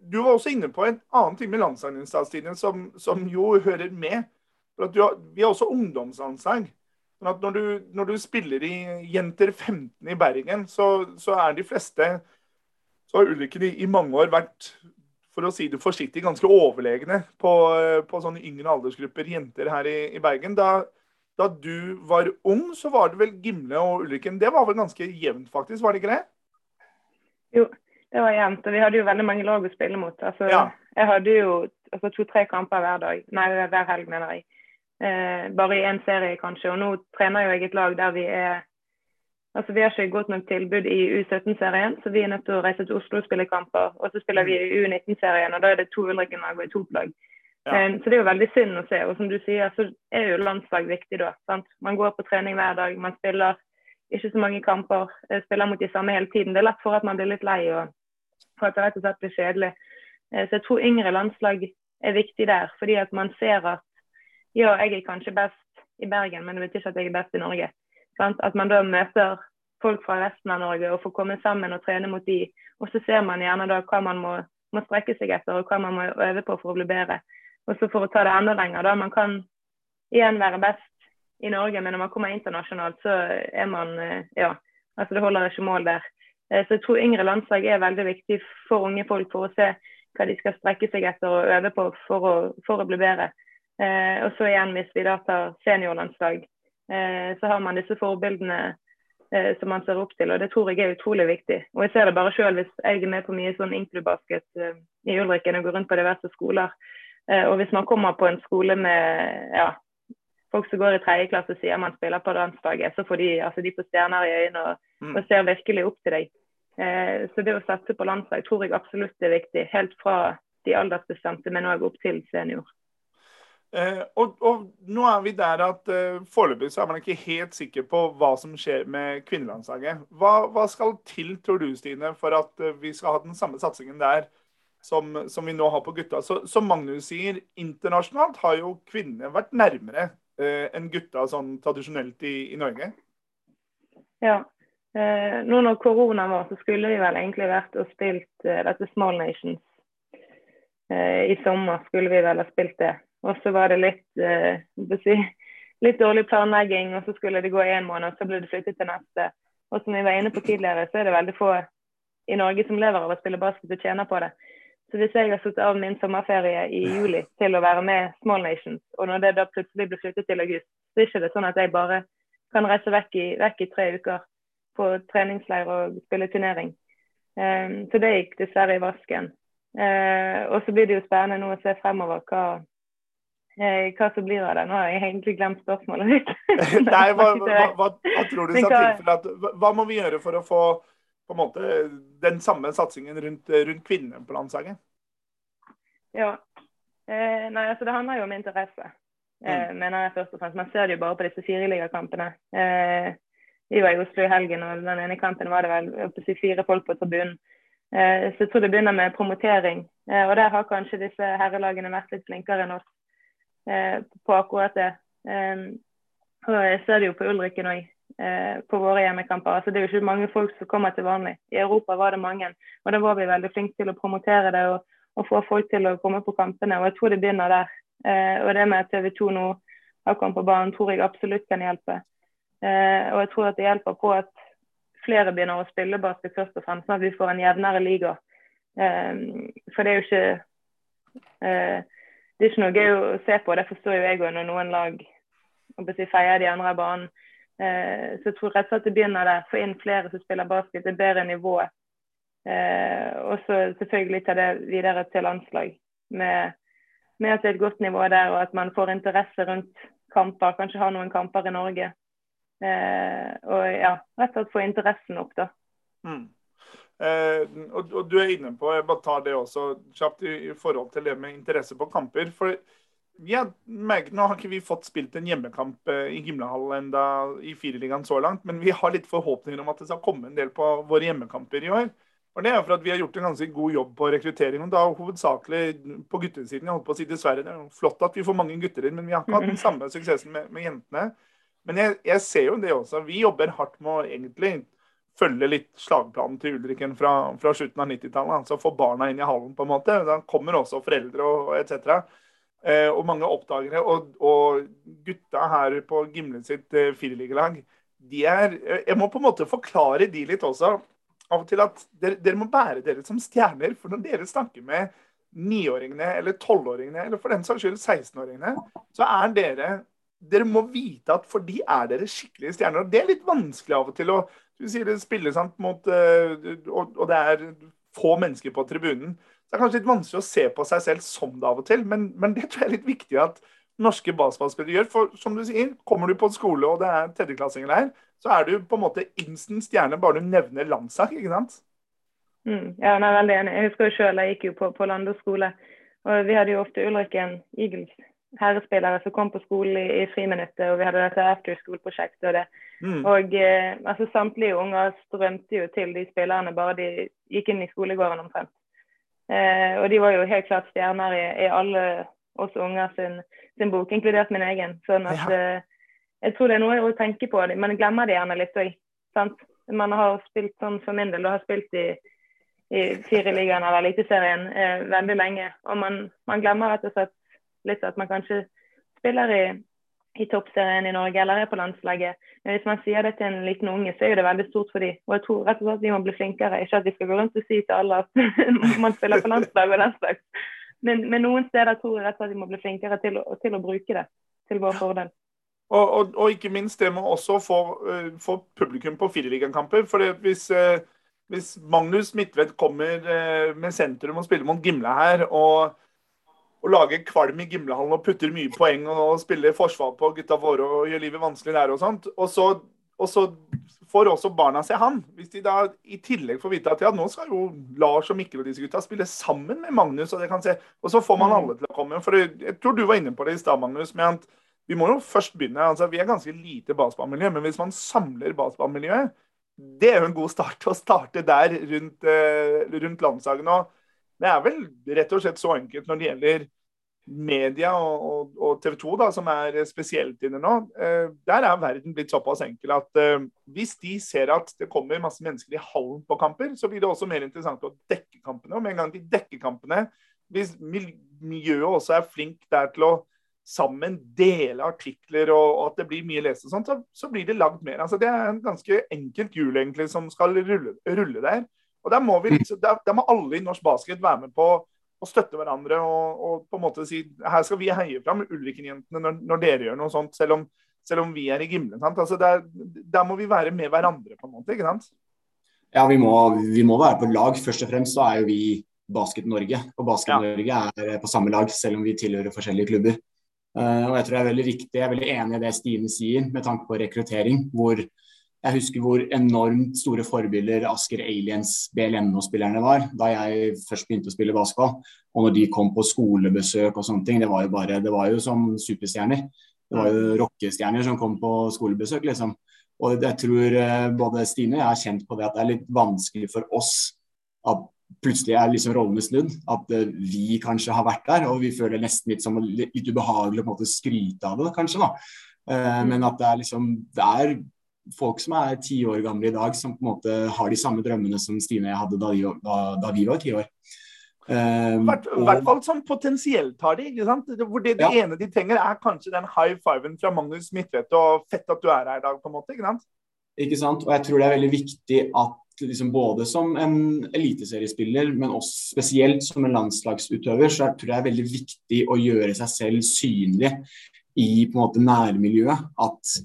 du var også inne på en annen ting med landslagsstatistikken som, som, jo hører med. For at har, vi har også ungdomslandslag. Men at når du, når du, spiller i Jenter 15 i Bergen, så, så er de fleste Så har ulykken i, i, mange år vært for å si det forsiktig, ganske overlegne på, på sånne yngre aldersgrupper jenter her i, i Bergen. Da, da du var ung, så var det vel Gimle og Ulrikken. Det var vel ganske jevnt, faktisk? Var det ikke det? Jo, det var jevnt. Og vi hadde jo veldig mange lag å spille mot. Altså, ja. Jeg hadde jo altså, to-tre kamper hver dag. Nei, hver helg, mener jeg. Eh, bare i én serie, kanskje. Og nå trener jo jeg et lag der vi er Altså, Vi har ikke godt nok tilbud i U17-serien, så vi er nødt til å reise til Oslo og spille kamper. Og så spiller vi i U19-serien, og da er det to Ulrikken-lag og et topplag. Ja. Um, så det er jo veldig synd å se. Og som du sier, så er jo landslag viktig da. Sant? Man går på trening hver dag, man spiller ikke så mange kamper, eh, spiller mot de samme hele tiden. Det er lett for at man blir litt lei og for at det rett og slett blir kjedelig. Uh, så jeg tror yngre landslag er viktig der, fordi at man ser at ja, jeg er kanskje best i Bergen, men det betyr ikke at jeg er best i Norge. Sant? At man da møter folk fra resten av Norge og får komme sammen og trene mot de. Og så ser man gjerne da hva man må, må strekke seg etter og hva man må øve på for å bli bedre. Og så for å ta det enda lenger, da. Man kan igjen være best i Norge, men når man kommer internasjonalt, så er man eh, ja, Altså Det holder ikke mål der. Eh, så jeg tror yngre landslag er veldig viktig for unge folk for å se hva de skal strekke seg etter og øve på for å, for å bli bedre. Eh, og så igjen, hvis vi da tar seniorlandslag, så har man disse forbildene som man ser opp til, og det tror jeg er utrolig viktig. Og jeg ser det bare sjøl hvis jeg er med på mye sånn inklubasket i Ulriken og går rundt på diverse skoler. Eh, og hvis man kommer på en skole med ja, folk som går i tredje klasse og sier man spiller på landslaget, så får de, altså de får stjerner i øynene og, mm. og, ser virkelig opp til deg. Eh, så det å satse på landslag tror jeg absolutt er viktig. Helt fra de aldersbestemte, men òg opp til senior. Eh, og, og, nå er vi der at eh, foreløpig så er man ikke helt sikker på hva som skjer med kvinnelandslaget. Hva, hva skal til, tror du Stine, for at eh, vi skal ha den samme satsingen der som, som vi nå har på gutta? Så, som Magnus sier, internasjonalt har jo kvinnene vært nærmere eh, enn gutta sånn tradisjonelt i, i Norge? Ja. Eh, nå når korona var, så skulle vi vel egentlig vært og spilt eh, dette Small Nations. Eh, I sommer skulle vi vel ha spilt det. Og så var det litt, eh, litt dårlig planlegging, og så skulle det gå én måned, og så ble det flyttet til neste. Og som vi var inne på tidligere, så er det veldig få i Norge som lever av å spille basket og tjener på det. Så hvis jeg har satt av min sommerferie i juli til å være med Small Nations, og når det da plutselig blir flyttet til august, så er det ikke sånn at jeg bare kan reise vekk i, vekk i tre uker på treningsleir og spille turnering. Um, så det gikk dessverre i vasken. Uh, og så blir det jo spennende nå å se fremover hva, uh, hva som blir av det. Nå har jeg egentlig glemt spørsmålet ditt. Nei, hva, hva, hva, tror du skal til for at Hva må vi gjøre for å få på en måte den samme satsingen rundt, rundt kvinner på landslaget? Ja. Eh, nei, altså Det handler jo om interesse, eh, mm. mener jeg først og fremst. Man ser det jo bare på disse fireligakampene. Eh, vi var i Oslo i helgen, og den ene kampen var det vel fire folk på tribunen. Eh, så jeg tror det begynner med promotering. Eh, og der har kanskje disse herrelagene vært litt flinkere enn oss eh, på akkurat det. Eh, og jeg ser det jo på Ulriken òg på våre hjemmekamper. Altså, det er jo ikke mange folk som kommer til vanlig. I Europa var det mange. Og da var vi veldig flinke til å promotere det og, og, få folk til å komme på kampene. Og jeg tror det begynner der. Eh, og det med at TV 2 nå har kommet på banen, tror jeg absolutt kan hjelpe. Eh, og jeg tror at det hjelper på at flere begynner å spille basket først og fremst, sånn at vi får en jevnere liga. Eh, for det er jo ikke eh, det er ikke noe gøy å se på. Det forstår jo jeg òg når noen lag feier de andre av banen. Eh, så jeg tror rett og slett det begynner der. Få inn flere som spiller basket, det er bedre nivå. Eh, og så selvfølgelig ta det videre til landslag. Med, med, at det er et godt nivå der, og at man får interesse rundt kamper. Kanskje ha noen kamper i Norge. Eh, og ja, rett og slett få interessen opp, da. Mm. Eh, og, og, du er inne på, jeg bare tar det også kjapt i, i forhold til det med interesse på kamper. for ja, merket, Nå har ikke vi fått spilt en hjemmekamp eh, i Gimlehall enda i Fireligaen så langt, men vi har litt forhåpninger om at det skal komme en del på våre hjemmekamper i år. Og Det er for at vi har gjort en ganske god jobb på rekruttering. og da Hovedsakelig på guttesiden. Jeg holdt på å si dessverre, Det er flott at vi får mange gutter inn, men vi har ikke hatt den samme suksessen med, med jentene. Men jeg, jeg, ser jo det også. Vi jobber hardt med å egentlig følge litt slagplanen til Ulriken fra, fra slutten av 90-tallet. Altså få barna inn i hallen, på en måte. Da kommer også foreldre og, og etc. Eh, og mange oppdagere. Og, og, gutta her på Gimle sitt eh, fireligalag, de er Jeg må på en måte forklare de litt også. Av og til at dere, dere må bære dere som stjerner. For når dere snakker med niåringene eller tolvåringene, eller for den saks skyld 16-åringene, så er dere Dere må vite at for de er dere skikkelige stjerner. Og det er litt vanskelig av og til å Du sier det spilles sant mot uh, og, og det er få mennesker på tribunen. Det er kanskje litt vanskelig å se på seg selv som det av og til, men, men det tror jeg er litt viktig at norske basketballspillere gjør. For som du sier, kommer du på en skole og det er tredjeklassinger der, så er du på en måte instant stjerne bare du nevner landsak, ikke sant? Mm, ja, er veldig enig. Jeg husker jo selv, jeg gikk jo på, på Lando skole. Og vi hadde jo ofte Ulriken Eagles herrespillere som kom på skolen i, i friminuttet, og vi hadde dette after school-prosjektet og det. Mm. Og eh, altså Samtlige unger strømte jo til de spillerne bare de gikk inn i skolegården omtrent. Eh, og de var jo helt klart stjerner i, i alle oss unger sin, sin, bok, inkludert min egen. Sånn at ja. eh, jeg tror det er noe å tenke på. Man glemmer det gjerne litt òg. Man har spilt sånn for min del, du har spilt i, i Fireligaen eller Eliteserien eh, veldig lenge. Og man, man, glemmer rett og slett litt at man kanskje spiller i i toppserien i Norge eller er på landslaget. Men hvis man sier det til en liten unge, så er det veldig stort for dem. Og jeg tror rett og slett de må bli flinkere. Ikke at de skal gå rundt og si til alle at man spiller på landslaget og den slags. Men, men, noen steder tror jeg rett og slett de må bli flinkere til til å bruke det til vår fordel. Og, og, og, ikke minst det med også få, uh, publikum på fireligakamper. For hvis, uh, hvis, Magnus Midtvedt kommer uh, med sentrum og spiller mot Gimle her, og, og lager kvalm i Gimlehallen og putter mye poeng og, spiller forsvar på gutta våre og gjør livet vanskelig der og sånt, og så, og så får også barna se han. Hvis de da i tillegg får vite at ja, nå skal jo Lars og Mikkel og disse gutta spille sammen med Magnus, og, det kan se, og så får man mm. alle til å komme. For jeg tror du var inne på det i stad, Magnus. med at vi må jo først begynne. altså Vi er ganske lite basketballmiljø, men hvis man samler basketballmiljøet, det er jo en god start å starte der rundt, uh, rundt landslaget nå. Det er vel rett og slett så enkelt når det gjelder media og, og, og TV 2, da, som er spesielt inne nå. Uh, der er verden blitt såpass enkel at uh, hvis de ser at det kommer masse mennesker i hallen på kamper, så blir det også mer interessant å dekke kampene. Og med en gang de dekker kampene, hvis miljøet også er flink der til å sammen dele artikler og, og, at det blir mye lest, og sånt, så, så, blir det lagd mer. Altså, det er en ganske enkelt hjul egentlig som skal rulle, rulle der. Og der må, vi, mm. liksom, der, der må alle i norsk basket være med på å støtte hverandre og, og, på en måte si her skal vi heie fram Ulriken-jentene når, når, dere gjør noe sånt, selv om, selv om vi er i Gimle. Altså, der, der, må vi være med hverandre, på en måte. ikke sant? Ja, vi må, vi må være på lag. Først og fremst så er jo vi Basket Norge. Og Basket Norge er på samme lag, selv om vi tilhører forskjellige klubber. Uh, og Jeg tror det er veldig viktig, jeg er veldig enig i det Stine sier med tanke på rekruttering. hvor Jeg husker hvor enormt store forbilder Asker Aliens BLNO-spillerne var da jeg først begynte å spille basketball. Og når de kom på skolebesøk og sånne ting, det var jo bare, det var jo som superstjerner. Det var jo rockestjerner som kom på skolebesøk, liksom. Og jeg tror uh, både Stine og jeg har kjent på det at det er litt vanskelig for oss at plutselig er liksom rollene snudd. At uh, vi kanskje har vært der, og vi føler nesten litt som litt, ubehagelig å skryte av det, kanskje. da. Uh, mm. Men at det er liksom det er folk som er ti år gamle i dag, som på en måte har de samme drømmene som Stine og jeg hadde da, de, da, da vi var ti år. I uh, hvert, hvert fall som potensielt har de. ikke sant? Hvor det, det ja. ene de trenger, er kanskje den high fiven fra Magnus Midtvedt og fett at du er her i dag, på en måte. ikke sant? Ikke sant? Og jeg tror det er veldig viktig at liksom både som en eliteseriespiller, men også spesielt som en landslagsutøver, så jeg tror det er veldig viktig å gjøre seg selv synlig i på en måte nærmiljøet. At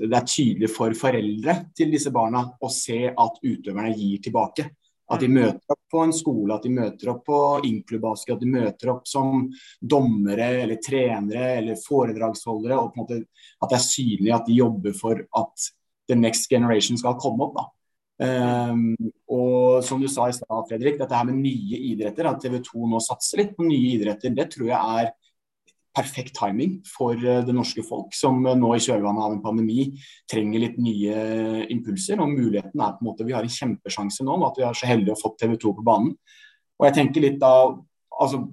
det er tydelig for foreldre til disse barna å se at utøverne gir tilbake. At de møter opp på en skole, at de møter opp på inklubbasket, at de møter opp som dommere eller trenere eller foredragsholdere. og på en måte At det er synlig at de jobber for at the next generation skal komme opp. da. Um, og som du sa i stad, Fredrik, dette her med nye idretter, at TV 2 nå satser litt på nye idretter, det tror jeg er perfekt timing for uh, det norske folk, som uh, nå i kjølvannet av en pandemi trenger litt nye impulser. Og muligheten er på en måte Vi har en kjempesjanse nå med at vi er så heldige å få TV 2 på banen. Og jeg tenker litt da, altså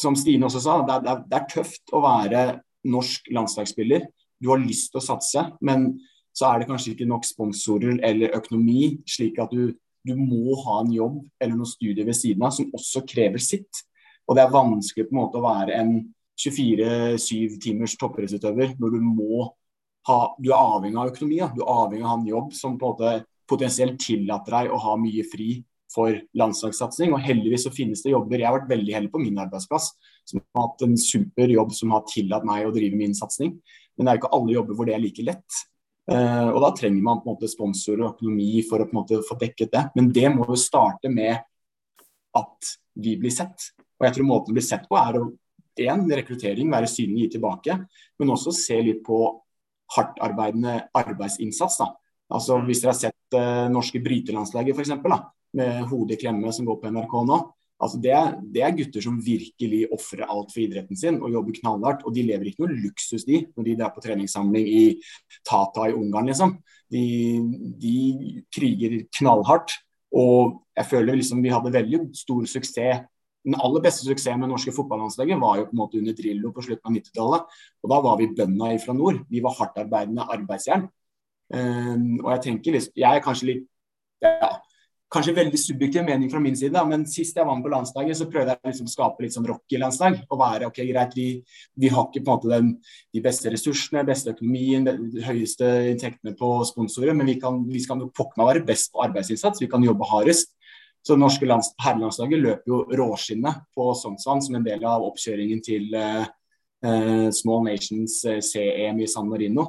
Som Stine også sa, det er, det er tøft å være norsk landslagsspiller. Du har lyst til å satse, men så er det kanskje ikke nok sponsorer eller økonomi, slik at du, du må ha en jobb eller noen studier ved siden av som også krever sitt. Og det er vanskelig på en måte å være en 24-7 timers toppidrettsutøver når du må ha Du er avhengig av økonomi. Ja. Du er avhengig av å ha en jobb som på en måte potensielt tillater deg å ha mye fri for landslagssatsing. Og heldigvis så finnes det jobber. Jeg har vært veldig heldig på min arbeidsplass som har hatt en super jobb som har tillatt meg å drive min satsing. Men det er ikke alle jobber hvor det er like lett. Uh, og Da trenger man på en måte sponsor og økonomi for å på en måte få dekket det. Men det må jo starte med at vi blir sett. Og jeg tror måten å bli sett på er å en, rekruttering, være synlig, gi tilbake. Men også se litt på hardtarbeidende arbeidsinnsats. da. Altså Hvis dere har sett uh, norske brytelandslaget f.eks., med hodet i klemme som går på NRK nå, Altså det, det, er gutter som virkelig ofrer alt for idretten sin og jobber knallhardt. Og de lever ikke noe luksus, de, når de er på treningssamling i Tata i Ungarn, liksom. De, de kriger knallhardt. Og jeg føler liksom vi hadde veldig stor suksess. Den aller beste suksessen med norske fotballandslaget var jo på en måte under Drillo på slutten av 90-tallet. Og da var vi bønda fra nord. Vi var hardtarbeidende arbeidsjern. Um, og jeg tenker liksom Jeg er kanskje litt ja, kanskje veldig subjektiv mening fra min side, da, men sist jeg med på landslaget, så prøvde jeg liksom å skape litt sånn Rocky-landslag. Og være ok, greit, vi, vi, har ikke på en måte den, de beste ressursene, beste økonomien, de høyeste inntektene på sponsorer, men vi kan, vi skal pokker meg være best på arbeidsinnsats. Vi kan jobbe hardest. Så det norske herrelandslaget løper jo råskinnet på Sognsvann som en del av oppkjøringen til uh, uh, Small Nations eh, CEM i San Marino.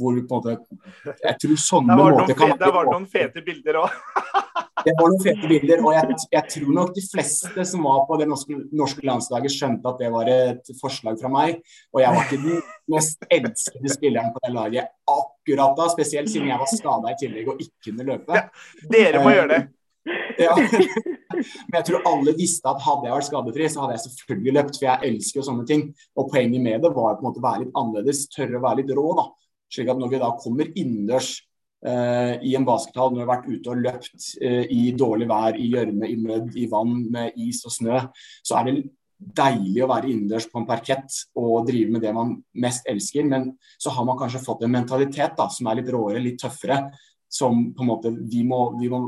Hvor på en måte Jeg tror sånne måter kan Det var noen fete bilder òg. Det var noen fete bilder, og jeg, jeg, tror nok de fleste som var på det norske, norske, landslaget, skjønte at det var et forslag fra meg. Og jeg var ikke den mest elskede spilleren på det laget akkurat da, spesielt siden jeg var skada i tillegg og ikke kunne løpe. Ja, dere må gjøre det. Ja. Men jeg tror alle visste at hadde jeg vært skadefri, så hadde jeg selvfølgelig løpt, for jeg elsker jo sånne ting. Og poenget med det var på en måte å være litt annerledes, tørre å være litt rå. da. Slik at når vi da kommer innendørs Uh, i en baskethall når vi har vært ute og løpt uh, i dårlig vær, i gjørme, i mødd, i vann med is og snø, så er det deilig å være innendørs på en parkett og drive med det man mest elsker. Men så har man kanskje fått en mentalitet da, som er litt råere, litt tøffere. Som på en måte vi må, vi må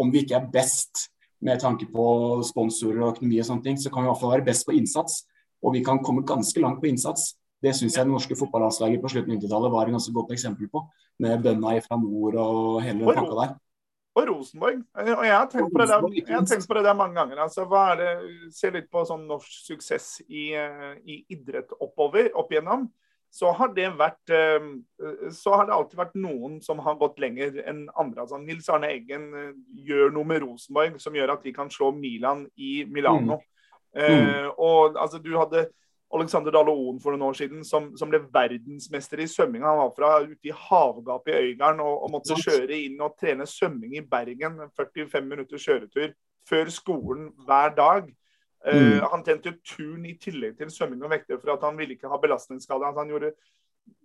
Om vi ikke er best med tanke på sponsorer og økonomi og sånne ting, så kan vi i hvert fall være best på innsats. Og vi kan komme ganske langt på innsats. Det syns jeg det norske fotballandslaget på slutten av 90-tallet var et ganske godt eksempel på. Med bønna fra nord og hele den pakka der. Og Rosenborg. Og jeg har tenkt på det der, på det der mange ganger. Altså, er det, Se litt på sånn norsk suksess i, eh, i idrett oppover, opp igjennom. Så har det vært eh, så har det alltid vært noen som har gått lenger enn andre. Altså, Nils Arne Eggen eh, gjør noe med Rosenborg som gjør at de kan slå Milan i Milano. Mm. Uh, og altså, du hadde Alexander Dale Oen for noen år siden, som, som, ble verdensmester i svømming. Han var fra ute i havgapet i Øygarden og, og, måtte kjøre inn og trene svømming i Bergen. 45 minutter kjøretur før skolen hver dag. Eh, mm. Uh, han tjente turn i tillegg til svømming og vekter for at han ville ikke ha belastningsskade. Altså han gjorde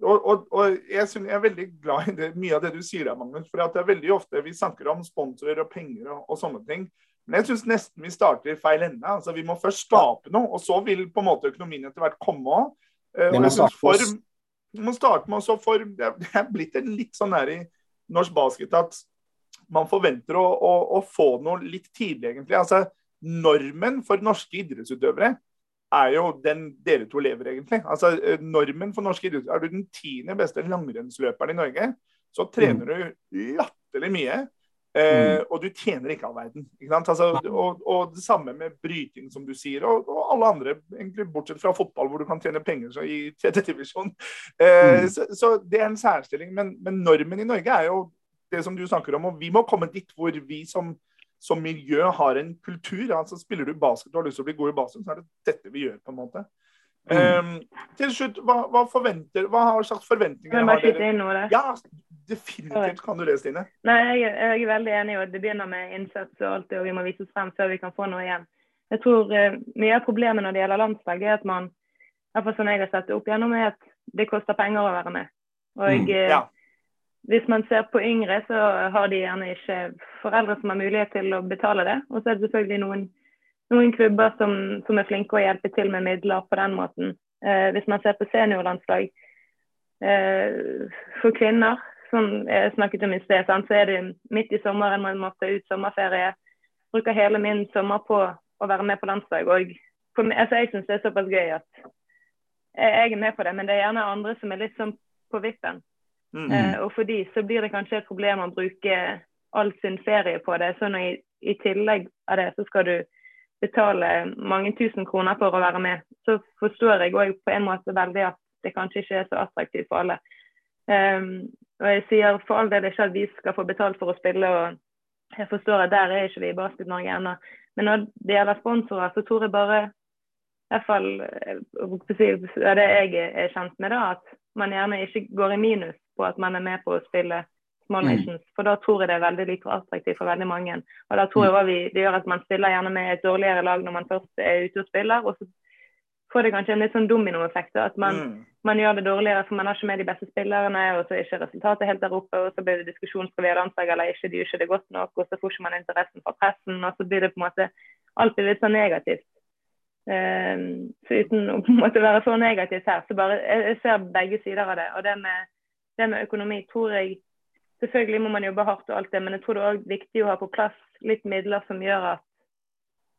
og, og, og jeg, synes, jeg, er veldig glad i det, mye av det du sier der, Magnus. For det er veldig ofte vi snakker om sponsorer og penger og, og sånne ting. Men jeg syns nesten vi starter i feil ende. Altså, vi må først skape noe, og så vil på en måte økonomien etter hvert komme òg. Vi må starte for, må starte med også for Det er blitt en litt sånn her i norsk basket at man forventer å, å, å få noe litt tidlig, egentlig. Altså, normen for norske idrettsutøvere er jo den dere to lever, egentlig. Altså, eh, normen for norske idrettsutøvere Er du den tiende beste langrennsløperen i Norge, så trener mm. du latterlig mye. Eh, mm. og du tjener ikke all verden. Ikke altså, og, og, det samme med bryting, som du sier, og, og, alle andre, egentlig bortsett fra fotball, hvor du kan tjene penger i tredje divisjon. Eh, mm. så, så, det er en særstilling. Men, men, normen i Norge er jo det som du snakker om. Og vi må komme dit hvor vi som, som miljø har en kultur. altså Spiller du basket og har lyst til å bli god i basket, så er det dette vi gjør, på en måte. Mm. Um, til slutt, hva, hva, forventer, hva har slags forventninger har dere? Ja, definitivt kan du det, Stine. Nei, jeg, jeg, er veldig enig. og Det begynner med innsats og alt det, og vi må vise oss frem før vi kan få noe igjen. Jeg tror uh, Mye av problemet når det gjelder landslag, er at man iallfall sånn jeg har sett det opp gjennom, er at det koster penger å være med. Og mm, eh, ja. Hvis man ser på yngre, så har de gjerne ikke foreldre som har mulighet til å betale det. Og så er det selvfølgelig noen, noen klubber som, som, er flinke å hjelpe til med midler på den måten. Eh, hvis man ser på seniorlandslag eh, for kvinner, som jeg snakket om i sted, så er det midt i sommeren man må ta ut sommerferie. Bruker hele min sommer på å være med på landslag. Og på, altså, jeg syns det er såpass gøy at jeg er med på det, men det er gjerne andre som er litt sånn på vippen. Mm. Eh, og for de så blir det kanskje et problem å bruke all sin ferie på det. Så i, i tillegg av det så skal du betale mange tusen kroner for å være med, så forstår jeg òg på en måte veldig at det kanskje ikke er så attraktivt for alle. Um, og jeg sier for all del ikke at vi skal få betalt for å spille, og jeg forstår at der er ikke vi i Basket Norge ennå. Men når det gjelder sponsorer, så tror jeg bare i hvert fall det jeg er kjent med, da, at man gjerne ikke går i minus på at man er med på å spille Small mm. Nations. Mm. For da tror jeg det er veldig like attraktivt for veldig mange. Og da tror jeg også vi, det gjør at man spiller gjerne med et dårligere lag når man først er ute og spiller. og så får det kanskje en litt sånn dominoeffekt. At man, mm. man, gjør det dårligere for man har ikke med de beste spillerne, og så er ikke resultatet helt der oppe. Og så blir det diskusjon skal vi ha landslag eller ikke, de gjør ikke det godt nok. Og så får ikke man interessen fra pressen, og så blir det på en måte alltid litt sånn negativt. Um, så uten å på en måte være så negativt her, så bare jeg, jeg ser begge sider av det. Og det med, det med økonomi tror jeg Selvfølgelig må man jobbe hardt og alt det, men jeg tror det er også viktig å ha på plass litt midler som gjør at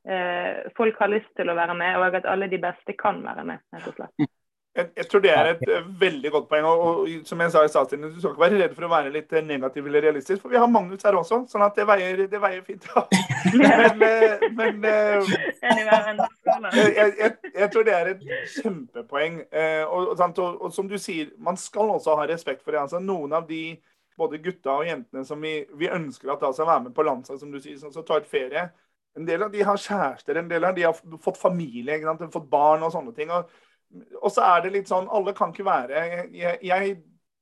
eh, folk har lyst til å være med, og at alle de beste kan være med, rett og slett. Jeg, jeg, tror det er et uh, veldig godt poeng. Og, og, som jeg sa i starten, Du skal ikke være redd for å være litt uh, negativ eller realistisk, for vi har Magnus her også. sånn at det veier, det veier fint. men, uh, men jeg, jeg, jeg, tror det er et kjempepoeng. Og, og, og, som du sier, man skal også ha respekt for det. altså Noen av de både gutta og jentene som vi, vi ønsker at da skal være med på landslag, som du sier, som tar et ferie. En del av de har kjærester, en del av de har fått familie, fått barn og sånne ting. og og så er det litt sånn Alle kan ikke være Jeg, jeg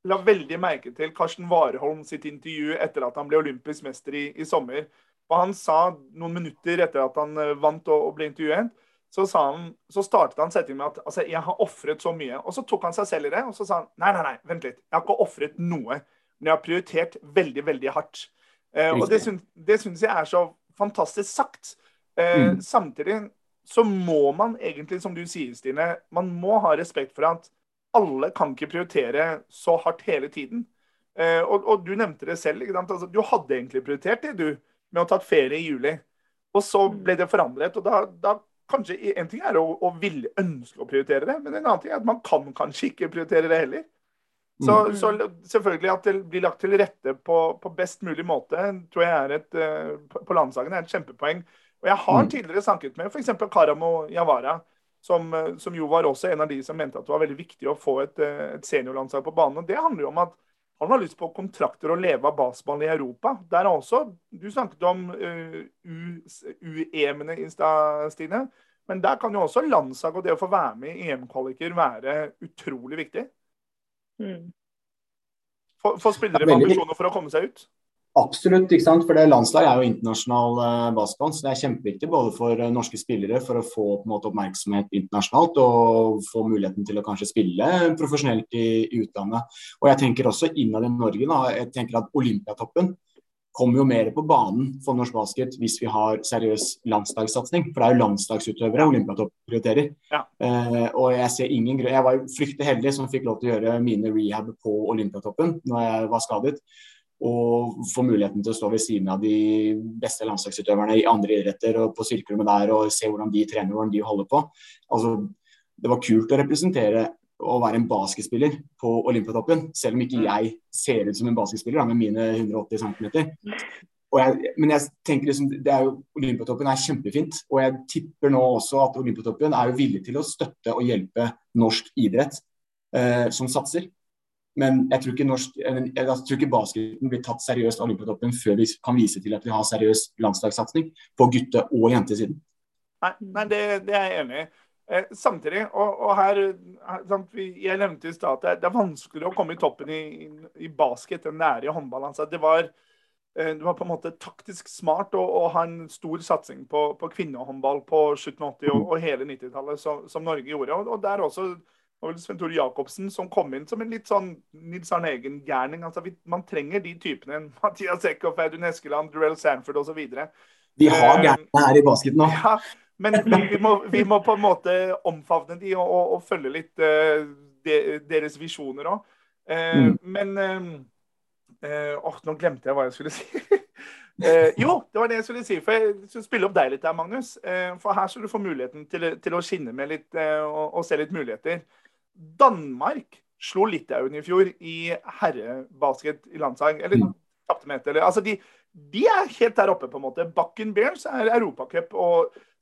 la veldig merke til Karsten Warholm sitt intervju etter at han ble olympisk mester i, i sommer. Og han sa noen minutter etter at han eh, vant og, og ble intervjuet, så, han, så, startet han setningen med at altså, jeg har ofret så mye. Og så tok han seg selv i det, og så sa han nei, nei, nei, vent litt. Jeg har ikke ofret noe. Men jeg har prioritert veldig, veldig hardt. Eh, og det, syns, det syns jeg er så fantastisk sagt. Eh, mm. Samtidig så må man egentlig, som du sier, Stine, man må ha respekt for at alle kan ikke prioritere så hardt hele tiden. Eh, og, og, du nevnte det selv. Altså, du hadde egentlig prioritert det, du, med å tatt ferie i juli. Og så mm. ble det forandret. og da, da kanskje En ting er å, å ville ønske å prioritere det, men en annen ting er at man kan kanskje ikke prioritere det heller. Så, mm. så selvfølgelig at det blir lagt til rette på, på best mulig måte, tror jeg er et, eh, på landslagene er et kjempepoeng. Og Jeg har mm. tidligere snakket med f.eks. Karamo Javara, som, eh, som, jo var også en av de som mente at det var veldig viktig å få et, eh, et seniorlandslag på banen. og Det handler jo om at han har lyst på kontrakter og leve av baseball i Europa. Der er også, Du snakket om uh, U-EM-ene i stad, Stine. Men der kan jo også landslag og det å få være med i EM-kvaliker være utrolig viktig. Mm. For, for spillere med ambisjoner for å komme seg ut? Absolutt, ikke sant? for det landslaget er jo internasjonal eh, basketball. Så det er kjempeviktig både for eh, norske spillere for å få måte, oppmerksomhet internasjonalt og få muligheten til å kanskje spille profesjonelt i, i utlandet. Og jeg tenker også innad i Norge. Da, jeg tenker at Olympiatoppen kommer jo mer på banen for norsk basket hvis vi har seriøs landslagssatsing. For det er jo landslagsutøvere Olympiatopp prioriterer. Ja. Eh, og jeg ser ingen grunn Jeg var jo fryktelig heldig som fikk lov til å gjøre mine rehab på Olympiatoppen når jeg var skadet og få muligheten til å stå ved siden av de beste landslagsutøverne i andre idretter og på styrkerommet der og se hvordan de trener, hvordan de holder på. Altså, det var kult å representere og være en basketspiller på Olympiatoppen, selv om ikke mm. jeg ser ut som en basketspiller da, med mine 180 cm. Jeg, men jeg tenker liksom, det er jo, Olympiatoppen er kjempefint, og jeg tipper nå også at Olympiatoppen er jo villig til å støtte og hjelpe norsk idrett eh, som satser. Men jeg tror norsk, jeg tror ikke basketen blir tatt seriøst av Olympiatoppen før vi kan vise til at vi har seriøs landslagssatsing på gutte- og jentesiden. Nei, nei det, det, er jeg enig i. Eh, samtidig, og, og her sant, Jeg nevnte i stad at det er vanskeligere å komme i toppen i, i basket enn det er i håndball. Altså, det, var, eh, det var på en måte taktisk smart å, å ha en stor satsing på, på kvinnehåndball på slutten av 80- og, og hele 90-tallet, som, som, Norge gjorde. Og, og der også og Sven Tore Jacobsen som kom inn som en litt sånn Nils Arne Eggen-gærning. Altså, man trenger de typene. Mathias Eckhoff, Audun Eskeland, Durell Sanford osv. Vi har eh, gærne her i basket nå. Ja, men vi må, vi må, på en måte omfavne de og, og, og følge litt uh, de, deres visjoner òg. Uh, eh, mm. Men uh, oh, nå glemte jeg hva jeg skulle si. jo, det var det jeg skulle si. For jeg skulle spille opp deg litt der, Magnus. for her skal du få muligheten til, til å skinne med litt og, og se litt muligheter. Danmark slo Litauen i fjor i herrebasket i landslag. Eller mm. tapte med ett. Altså de, de, er helt der oppe, på en måte. Bakken Bears er europacup.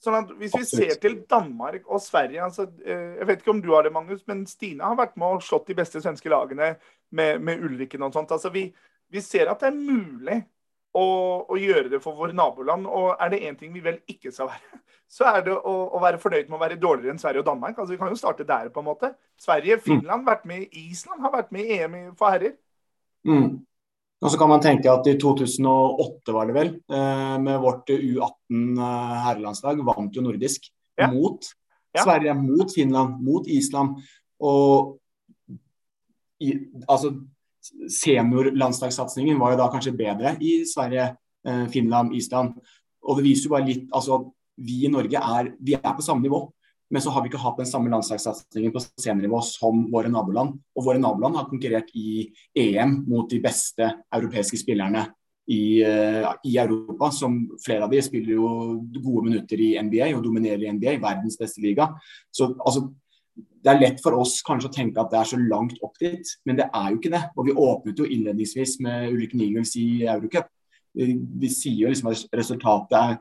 Sånn at hvis vi ser til Danmark og Sverige altså, eh, Jeg vet ikke om du har det, Magnus, men Stine har vært med og slått de beste svenske lagene med, med Ulriken og sånt. Altså, vi, vi ser at det er mulig å, å, gjøre det for våre naboland. Og er det én ting vi vel ikke skal være, så er det å, å, være fornøyd med å være dårligere enn Sverige og Danmark. Altså Vi kan jo starte der, på en måte. Sverige, mm. Finland, vært med Island har vært med i EM for herrer. Mm. Og så kan man tenke at i 2008 var det vel, eh, med vårt U18 eh, herrelandslag, vant jo nordisk ja. mot ja. Sverige, mot Finland, mot Island. Og i, altså seniorlandslagssatsingen var jo da kanskje bedre i Sverige, eh, Finland, Island. Og det viser jo bare litt altså Vi i Norge er, vi er på samme nivå, men så har vi ikke hatt den samme landslagssatsingen på seniornivå som våre naboland. Og våre naboland har konkurrert i EM mot de beste europeiske spillerne i, i, Europa. som Flere av de spiller jo gode minutter i NBA og dominerer i NBA, verdens beste liga. Så altså, Det er lett for oss kanskje å tenke at det er så langt opp dit, men det er jo ikke det. Og Vi åpnet jo innledningsvis med Ulrik Niengels i Eurocup. Vi, sier jo liksom at resultatet er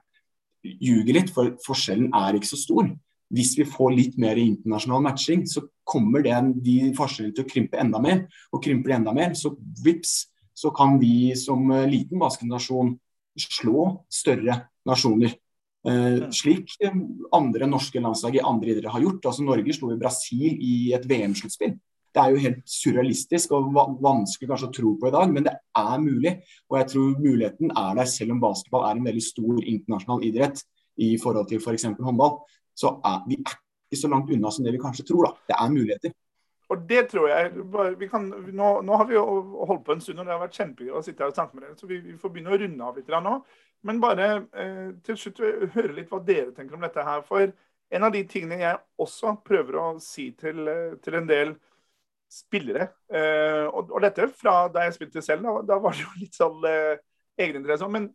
ljuger litt, for forskjellen er ikke så stor. Hvis vi får litt mer internasjonal matching, så kommer det, de forskjellene til å krympe enda mer. Og krymper det enda mer, så vips, så kan vi som eh, liten basketnasjon slå større nasjoner. Eh, slik eh, andre norske landslag i andre idretter har gjort. Altså Norge slo i Brasil i et VM-sluttspill. Det er jo helt surrealistisk og vanskelig kanskje å tro på i dag, men det er mulig. Og jeg tror muligheten er der, selv om basketball er en veldig stor internasjonal idrett i forhold til f.eks. For håndball. Så er vi er ikke så langt unna som det vi kanskje tror. da. Det er muligheter. Og det tror jeg kan, nå, nå, har vi jo holdt på en stund, og det har vært kjempegøy å sitte her og snakke med dere. Så vi, vi, får begynne å runde av litt nå. Men bare eh, til slutt høre litt hva dere tenker om dette her. For en av de tingene jeg også prøver å si til, eh, til en del spillere, eh, og, og, dette fra da jeg spilte selv, da, da var det jo litt sånn eh, egeninteresse. Men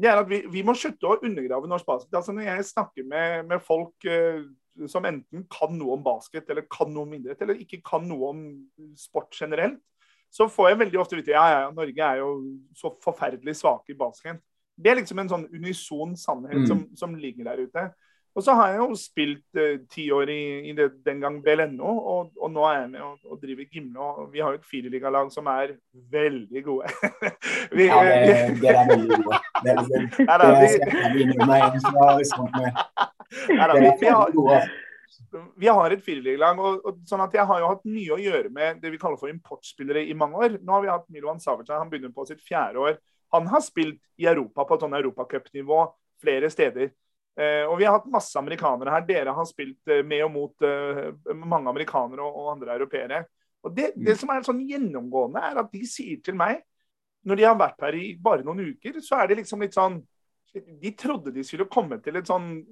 det er at vi, vi, må slutte å undergrave norsk basket. Altså Når jeg snakker med, med folk eh, som enten kan noe om basket, eller kan noe om idrett, eller ikke kan noe om sport generelt, så får jeg veldig ofte vite ja, ja, Norge er jo så forferdelig svake i basket. Det er liksom en sånn unison sannhet mm. som, som, ligger der ute. Og så har jeg jo spilt ti ti år i, i det, den gang BLNO, og, og, nå er jeg med og, og driver Gimle. Og vi har jo et fireligalag som er veldig gode. vi, ja, det er veldig gode. Det, det, det, det, det, det skal jeg innrømme en Østlandet. vi, har, vi har et firerliglag. Og, og, sånn at jeg har jo hatt mye å gjøre med det vi kaller for importspillere i mange år. Nå har vi hatt Milovan Savica, han begynner på sitt fjerde år. Han har spilt i Europa på et sånn europacupnivå flere steder. Eh, og vi har hatt masse amerikanere her. Dere har spilt eh, med og mot eh, mange amerikanere og, andre europeere. Og det, det, som er sånn gjennomgående, er at de sier til meg, når de har vært her i bare noen uker, så er det liksom litt sånn de trodde de skulle komme til et sånn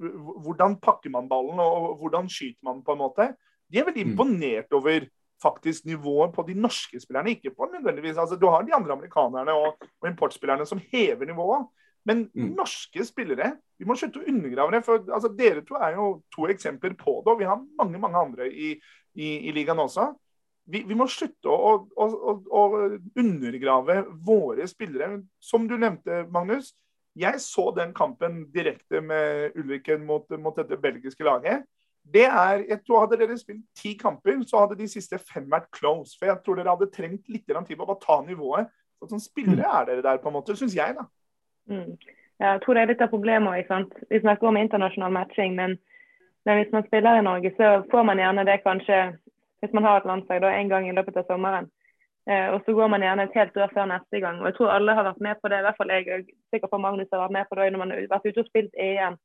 Hvordan pakker man ballen, og hvordan skyter man, på en måte. De er veldig mm. imponert over faktisk nivået på de norske spillerne. Ikke på nødvendigvis altså Du har de andre amerikanerne og, og importspillerne som hever nivået. Men mm. norske spillere Vi må slutte å undergrave det. for altså, Dere to er jo to eksempler på det, og vi har mange mange andre i, i, i ligaen også. Vi, vi, må slutte å, å, å, å undergrave våre spillere. Som du nevnte, Magnus jeg så den kampen direkte med Ulriken mot, mot, dette belgiske laget. Det er, jeg tror Hadde dere spilt ti kamper, så hadde de siste fem vært close. For jeg tror dere hadde trengt litt tid på å ta nivået. Så sånn spillere mm. er dere der, på en måte, syns jeg, da. Mm. Jeg tror det er litt av problemet. Sant? Vi snakker om internasjonal matching, men, men, hvis man spiller i Norge, så får man gjerne det kanskje hvis man har et landslag da, en gang i løpet av sommeren. Eh, og så går man gjerne et helt år før neste gang. Og jeg tror alle har vært med på det, i hvert fall jeg sikkert sikker på Magnus har vært med på det når man har vært ute og spilt EM. Sånn,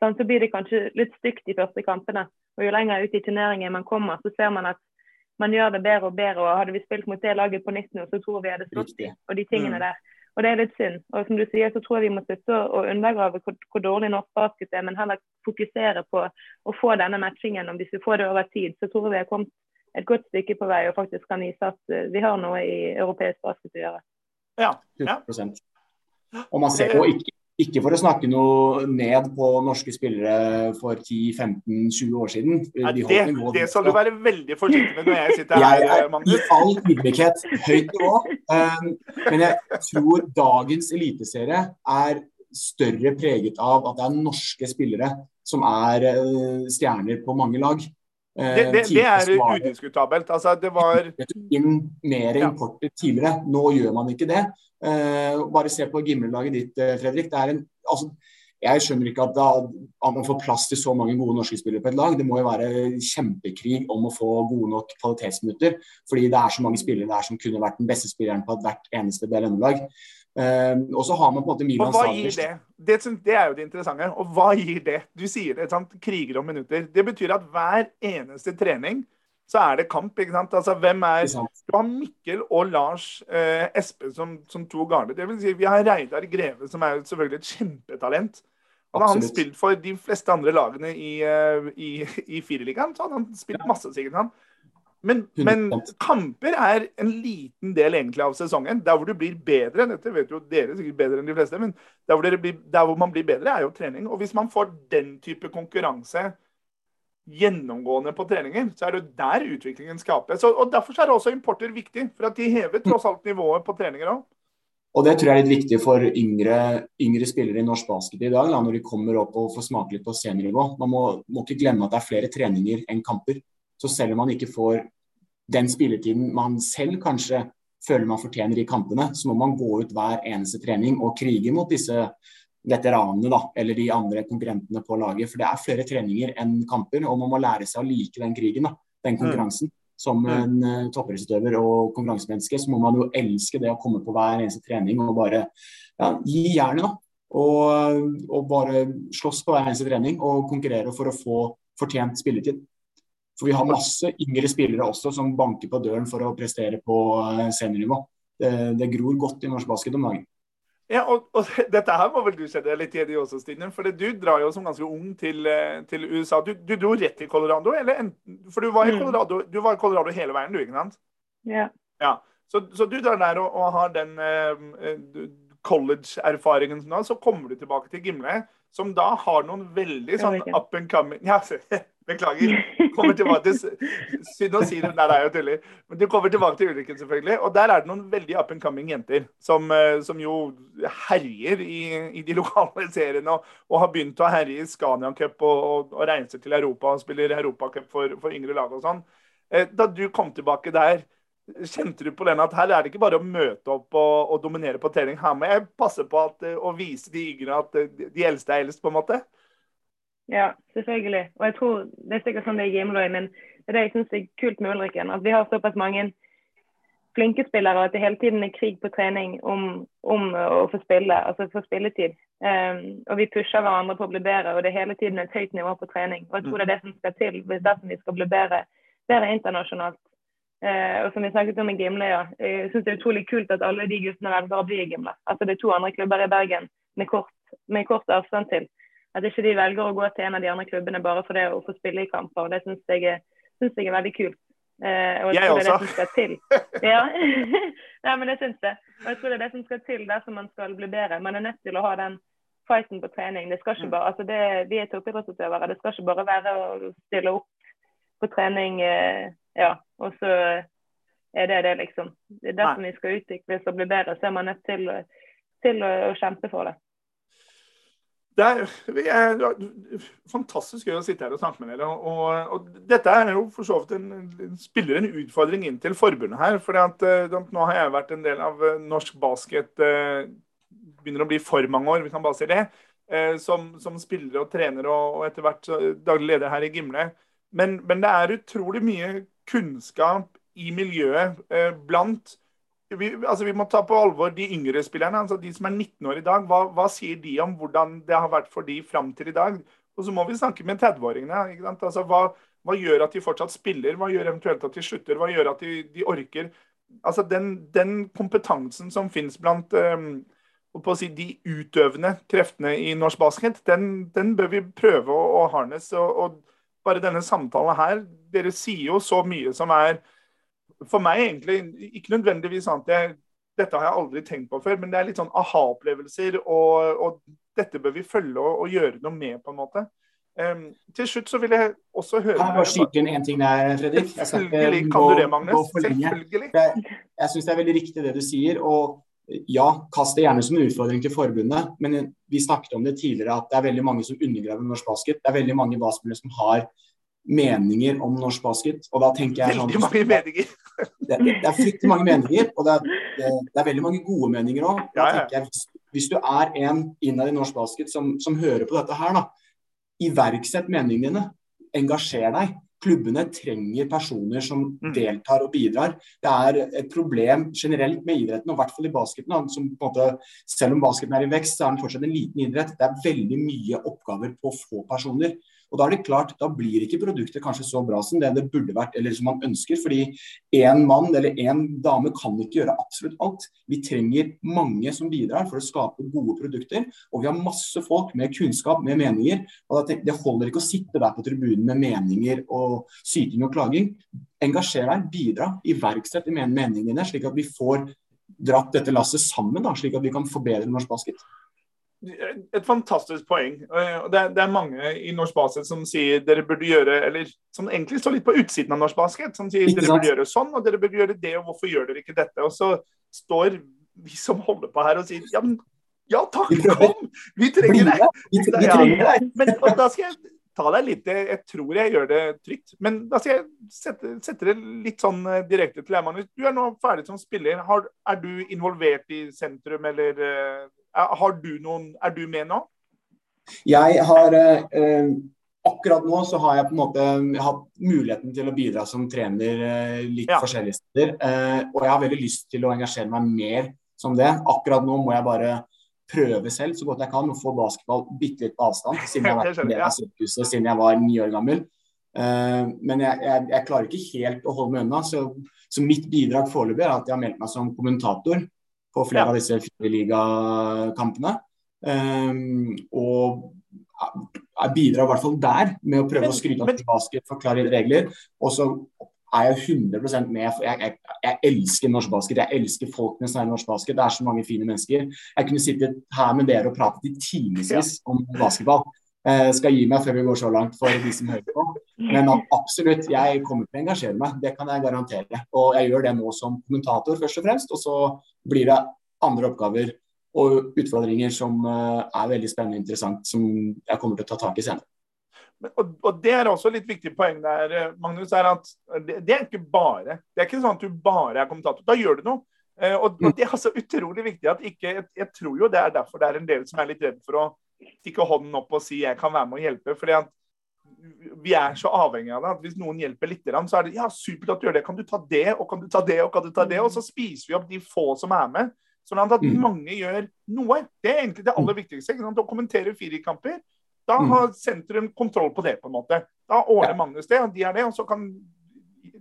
så blir det kanskje litt stygt de første kampene. Og jo lenger ut i turneringen man kommer, så ser man at man gjør det bedre og bedre. Og hadde vi spilt mot det laget på nytt nå, så tror vi hadde slått dem. Og de tingene mm. der. Og det er litt synd. Og som du sier, så tror jeg vi må slutte å undergrave hvor, hvor, dårlig norsk basket er, men heller fokusere på å få denne matchingen. Og hvis vi får det over tid, så tror jeg vi har kommet et godt stykke på vei og faktisk kan vise at eh, vi har noe i europeisk basket å gjøre. Ja, ja. Og man ser jo ikke, ikke for å snakke noe ned på norske spillere for 10-15-20 år siden. De det, det skal du være veldig forsiktig med når jeg sitter her, jeg Magnus. I all ydmykhet høyt nivå. Um, men jeg tror dagens eliteserie er større preget av at det er norske spillere som er uh, stjerner på mange lag. Det, det, det, er udiskutabelt. Altså, det var mer importer tidligere. Nå gjør man ikke det. Uh, bare se på Gimle-laget ditt, eh, Fredrik. Det er en, altså, jeg skjønner ikke at, da, at, man får plass til så mange gode norske spillere på et lag. Det må jo være kjempekrig om å få gode nok kvalitetsminutter. Fordi det er så mange spillere der som kunne vært den beste spilleren på hvert eneste BLM-lag. Uh, og så har man på en måte Milan Og hva gir det? det? det? er jo det interessante. Og hva gir det? Du sier det, sant? kriger om minutter. Det betyr at hver eneste trening så er det kamp. ikke sant? Altså, hvem er Du har Mikkel og Lars eh, Espe som, som, to garder. Det vil si, vi har Reidar Greve, som er selvfølgelig et kjempetalent. Hadde han spilt for de fleste andre lagene i, uh, i, i Fireligaen, så hadde han spilt masse, sikkert. han. Men, men, kamper er en liten del egentlig av sesongen. Der hvor du blir bedre, dette vet jo dere sikkert bedre enn de fleste, men der hvor, blir, der hvor man blir bedre, er jo trening. Og hvis man får den type konkurranse gjennomgående på treninger, så er det der utviklingen skapes. Og, Derfor er også importer viktig, for at de hever tross alt nivået på treninger òg. Og Det tror jeg er litt viktig for yngre, yngre spillere i norsk basket i dag, da, når de kommer opp og får smake litt på seniornivå. Man må, må ikke glemme at det er flere treninger enn kamper. Så selv om man ikke får den spilletiden man selv kanskje føler man fortjener i kampene, så må man gå ut hver eneste trening og krige mot disse veteranene da, eller de andre konkurrentene på laget. For det er flere treninger enn kamper, og man må lære seg å like den krigen, da, den mm. konkurransen. Mm. Som en uh, toppidrettsutøver og konkurransemenneske så må man jo elske det å komme på hver eneste trening og bare ja, gi jernet. da. Og, og, bare slåss på hver eneste trening og konkurrere for å få fortjent spilletid. For vi har masse yngre spillere også som banker på døren for å prestere på eh, seniornivå. Det, det gror godt i norsk basket om dagen. Ja, og, og, Dette her må vel du kjenne litt igjen i også, Stine. For du drar jo som ganske ung til, eh, til USA. Du, du, dro rett til Colorado? eller For du var, i mm. Colorado, du var i Colorado hele veien, du, ikke sant? Ja. ja. Så, så, du drar der og, og har den eh, college-erfaringen, så kommer du tilbake til Gimle, som da har noen veldig sånn up and coming ja, Beklager. Kommer tilbake til Synd å si det, nei, det er jo tullig. Men du kommer tilbake til ulykken, selvfølgelig. Og der er det noen veldig up and coming jenter som, eh, som jo herjer i, i, de lokale seriene og, og, har begynt å herje i Scania Cup og, og, og reiser til Europa og spiller Europacup for, for yngre lag og sånn. Eh, da du kom tilbake der, kjente du på den at her er det ikke bare å møte opp og, og dominere på trening. Her må jeg passe på at, å vise de yngre at de eldste er eldst, på en måte? Ja, selvfølgelig. Og jeg tror det er sikkert sånn det er i Gimløy, men det er det jeg syns er kult med Ulriken. At vi har såpass mange flinke spillere at det hele tiden er krig på trening om, om å få spille, altså få spilletid. Um, og vi pusher hverandre på å bli bedre, og det er hele tiden et høyt nivå på trening. Og jeg tror det er det som skal til dersom vi skal bli bedre, bedre internasjonalt. Uh, og som vi snakket om i Gimle, ja. Jeg syns det er utrolig kult at alle de guttene velger å bli i Gimle. Altså det er to andre klubber i Bergen med kort, med kort avstand til. At ikke de velger å gå til en av de andre klubbene bare for det å få spille i kamper. Det syns jeg, jeg, er veldig kult. Eh, og jeg, jeg tror det er det som skal til. Ja. Nei, men det syns jeg. Og jeg tror det er det som skal til dersom man skal bli bedre. Man er nødt til å ha den fighten på trening. Det skal ikke mm. bare, altså det, vi er toppidrettsutøvere. Det skal ikke bare være å stille opp på trening, eh, ja, og så er det det, liksom. Det er dersom vi skal utvikles og bli bedre, så er man nødt til, til å, å kjempe for det. Det er, er, fantastisk gøy å sitte her og snakke med dere. Og, og dette er jo for så vidt en, spiller en utfordring inn til forbundet her. For uh, nå har jeg vært en del av uh, norsk basket uh, begynner å bli for mange år, vi kan bare si det. Som, som, spiller og trener og, og etter hvert daglig leder her i Gimle. Men, men, det er utrolig mye kunnskap i miljøet blant vi, altså vi, må ta på alvor de yngre spillerne, altså de som er 19 år i dag. Hva, hva sier de om hvordan det har vært for de fram til i dag? Og så må vi snakke med 30-åringene. Altså, hva, hva, gjør at de fortsatt spiller? Hva gjør eventuelt at de slutter? Hva gjør at de, de orker? Altså Den, den, kompetansen som finnes blant um, si, de utøvende kreftene i norsk basket, den, den bør vi prøve å, å harnes. Og, og, bare denne samtalen her, dere sier jo så mye som er for meg egentlig ikke nødvendigvis sånn at jeg, dette har jeg aldri tenkt på før, men det er litt sånn aha-opplevelser, og, og, dette bør vi følge og, og, gjøre noe med, på en måte. Um, til slutt så vil jeg også høre Kan jeg bare skyte inn én ting der, Fredrik? Selvfølgelig kan du det, Magnus. Selvfølgelig. Jeg, jeg syns det er veldig riktig det du sier. og ja, kast det gjerne som en utfordring til forbundet, men vi snakket om det tidligere at det er veldig mange som undergraver norsk basket. Det er veldig mange basketspillere som har meninger om norsk basket. Og da tenker jeg sånn, Veldig mange meninger. Det, det, er fryktelig mange meninger, og det er, det, det er veldig mange gode meninger òg. Ja, ja. hvis, hvis, du er en innad i norsk basket som, som, hører på dette her, da, iverksett meningene dine. Engasjer deg. Klubbene trenger personer som mm. deltar og bidrar. Det er et problem generelt med idretten, og i hvert fall i basketen. Som på en måte, selv om basketen er i vekst, så er den fortsatt en liten idrett. Det er veldig mye oppgaver på få personer. Og Da er det klart, da blir ikke produktet kanskje så bra som det det burde vært, eller som man ønsker. Fordi én mann eller én dame kan ikke gjøre absolutt alt. Vi trenger mange som bidrar for å skape gode produkter. Og vi har masse folk med kunnskap, med meninger. og Det holder ikke å sitte der på tribunen med meninger og, syting og klaging. Engasjer deg, bidra, iverksett meningene dine, slik at vi får dratt dette lasset sammen, da, slik at vi kan forbedre norsk basket. Et fantastisk poeng. Det er, det er, mange i norsk basket som sier dere burde gjøre eller som egentlig står litt på utsiden av norsk basket. Som sier dere burde gjøre sånn, og dere burde gjøre det, og hvorfor gjør dere ikke dette? Og så står vi som holder på her og sier ja, men, ja takk, kom! Vi trenger deg! Vi trenger deg. Men, da skal jeg ta deg litt Jeg tror jeg gjør det trygt. Men da skal jeg sette, sette det litt sånn eh, direkte til deg, Magnus. Du er nå ferdig som spiller. Har, er du involvert i sentrum, eller uh, har du noen Er du med nå? Jeg har eh, Akkurat nå så har jeg på en måte hatt muligheten til å bidra som trener eh, litt ja. forskjellige steder. og jeg har veldig lyst til å engasjere meg mer som det. Akkurat nå må jeg bare prøve selv så godt jeg kan å få basketball bitte litt på avstand, siden jeg har vært en del av sirkuset siden jeg var ni år gammel. Uh, men jeg, jeg, jeg, klarer ikke helt å holde meg unna. Så, så mitt bidrag foreløpig er at jeg har meldt meg som kommentator på flere ja. av disse fireliga-kampene. Um, og jeg bidrar i hvert fall der med å prøve men, å skryte av basket, forklare regler. Og så er jeg 100% med. for jeg, jeg, jeg, elsker norsk basket. Jeg elsker folkene som er i norsk basket. Det er så mange fine mennesker. Jeg kunne sittet her med dere og pratet i timevis om basketball. Jeg skal gi meg før vi går så langt for de som hører på. Men absolutt, jeg kommer til å engasjere meg. Det kan jeg garantere. Og jeg gjør det nå som kommentator først og fremst. Og så blir det andre oppgaver og utfordringer som eh, er veldig spennende og interessant, som jeg kommer til å ta tak i senere. Og, Det er også litt viktig poeng der, eh, Magnus, er at det, er ikke bare Det er ikke sånn at du bare er kommentator. Da gjør du noe. Eh, og, Det er altså utrolig viktig at ikke jeg, tror jo det er derfor det er en del som er litt redd for å stikke hånden opp og si jeg kan være med og hjelpe. fordi at vi er så avhengig av det. at Hvis noen hjelper litt, så er det ja, supert at du gjør det. Kan du ta det, og kan du ta det, og kan du ta det? Og så spiser vi opp de få som er med. Sånn at mm. mange gjør noe. Det er egentlig det aller viktigste. Å kommentere firerkamper da mm. har sentrum kontroll på det, på en måte. Da ordner ja. Magnus det, og de er det. Og så kan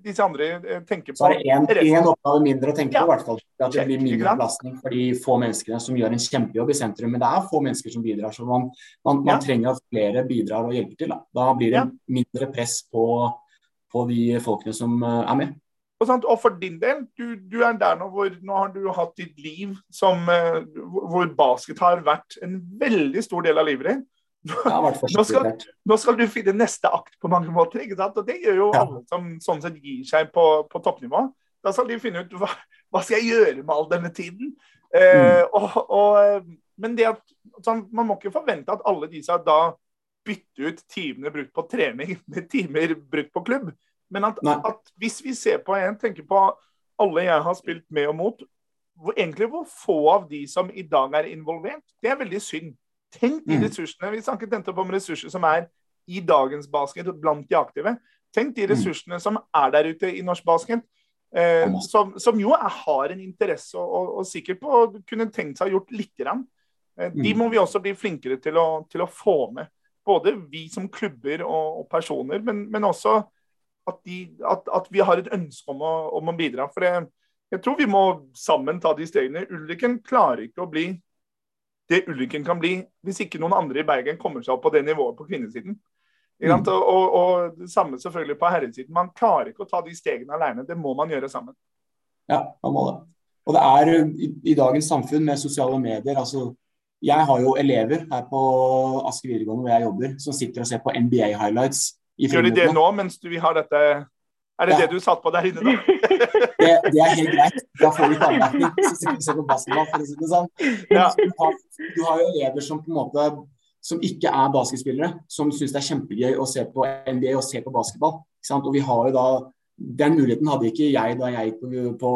disse andre tenker på Så er det én oppgave mindre å tenke på, i hvert fall. At det blir mindre belastning for de få menneskene som gjør en kjempejobb i sentrum. Men det er få mennesker som bidrar, så man, man, man ja. trenger at flere bidrar og hjelper til. Da, da blir det mindre press på, på, de folkene som eh, er med. Og, og for din del, du, du, er der nå hvor nå har du hatt ditt liv som, uh, hvor basket har vært en veldig stor del av livet ditt. Nå skal, nå skal, du finne neste akt på mange måter. ikke sant? Og Det gjør jo ja. alle som sånn sett gir seg på, på, toppnivå. Da skal de finne ut hva, hva skal jeg gjøre med all denne tiden. Eh, mm. og, og, men det at, sånn, man må ikke forvente at alle de som da bytter ut timene brukt på trening med timer brukt på klubb. Men at, at hvis vi ser på en, tenker på alle jeg har spilt med og mot, hvor, egentlig hvor få av de som i dag er involvert, det er veldig synd. Tenk de mm. ressursene. Vi snakket nettopp om ressurser som er i dagens basket blant de aktive. Tenk de mm. ressursene som er der ute i norsk basket. Eh, som, som, jo er, har en interesse og, og, og, sikkert på å kunne tenkt seg å gjort lite grann. Eh, de mm. må vi også bli flinkere til å, til å få med. Både vi som klubber og, og personer, men, men også at, de, at, at, vi har et ønske om å, om å bidra. For jeg, jeg tror vi må sammen ta de stegene. Ulriken klarer ikke å bli det ulykken kan bli hvis ikke noen andre i Bergen kommer seg opp på det nivået på kvinnesiden. Mm. Og, og, og, det samme selvfølgelig på herresiden. Man klarer ikke å ta de stegene alene. Det må man gjøre sammen. Ja, man må det. Og det er i, i dagens samfunn med sosiale medier altså Jeg har jo elever her på Asker videregående hvor jeg jobber, som sitter og ser på NBA-highlights. Gjør de det nå mens vi har dette er det ja. det du satt på der inne, da? det, det, er helt greit. Da får på basketball, for å si det sånn. Ja. Du, har, du, har, jo elever som på en måte som ikke er basketspillere, som syns det er kjempegøy å se på NBA og se på basketball. Og vi har jo da Den muligheten hadde ikke jeg da jeg gikk på, på,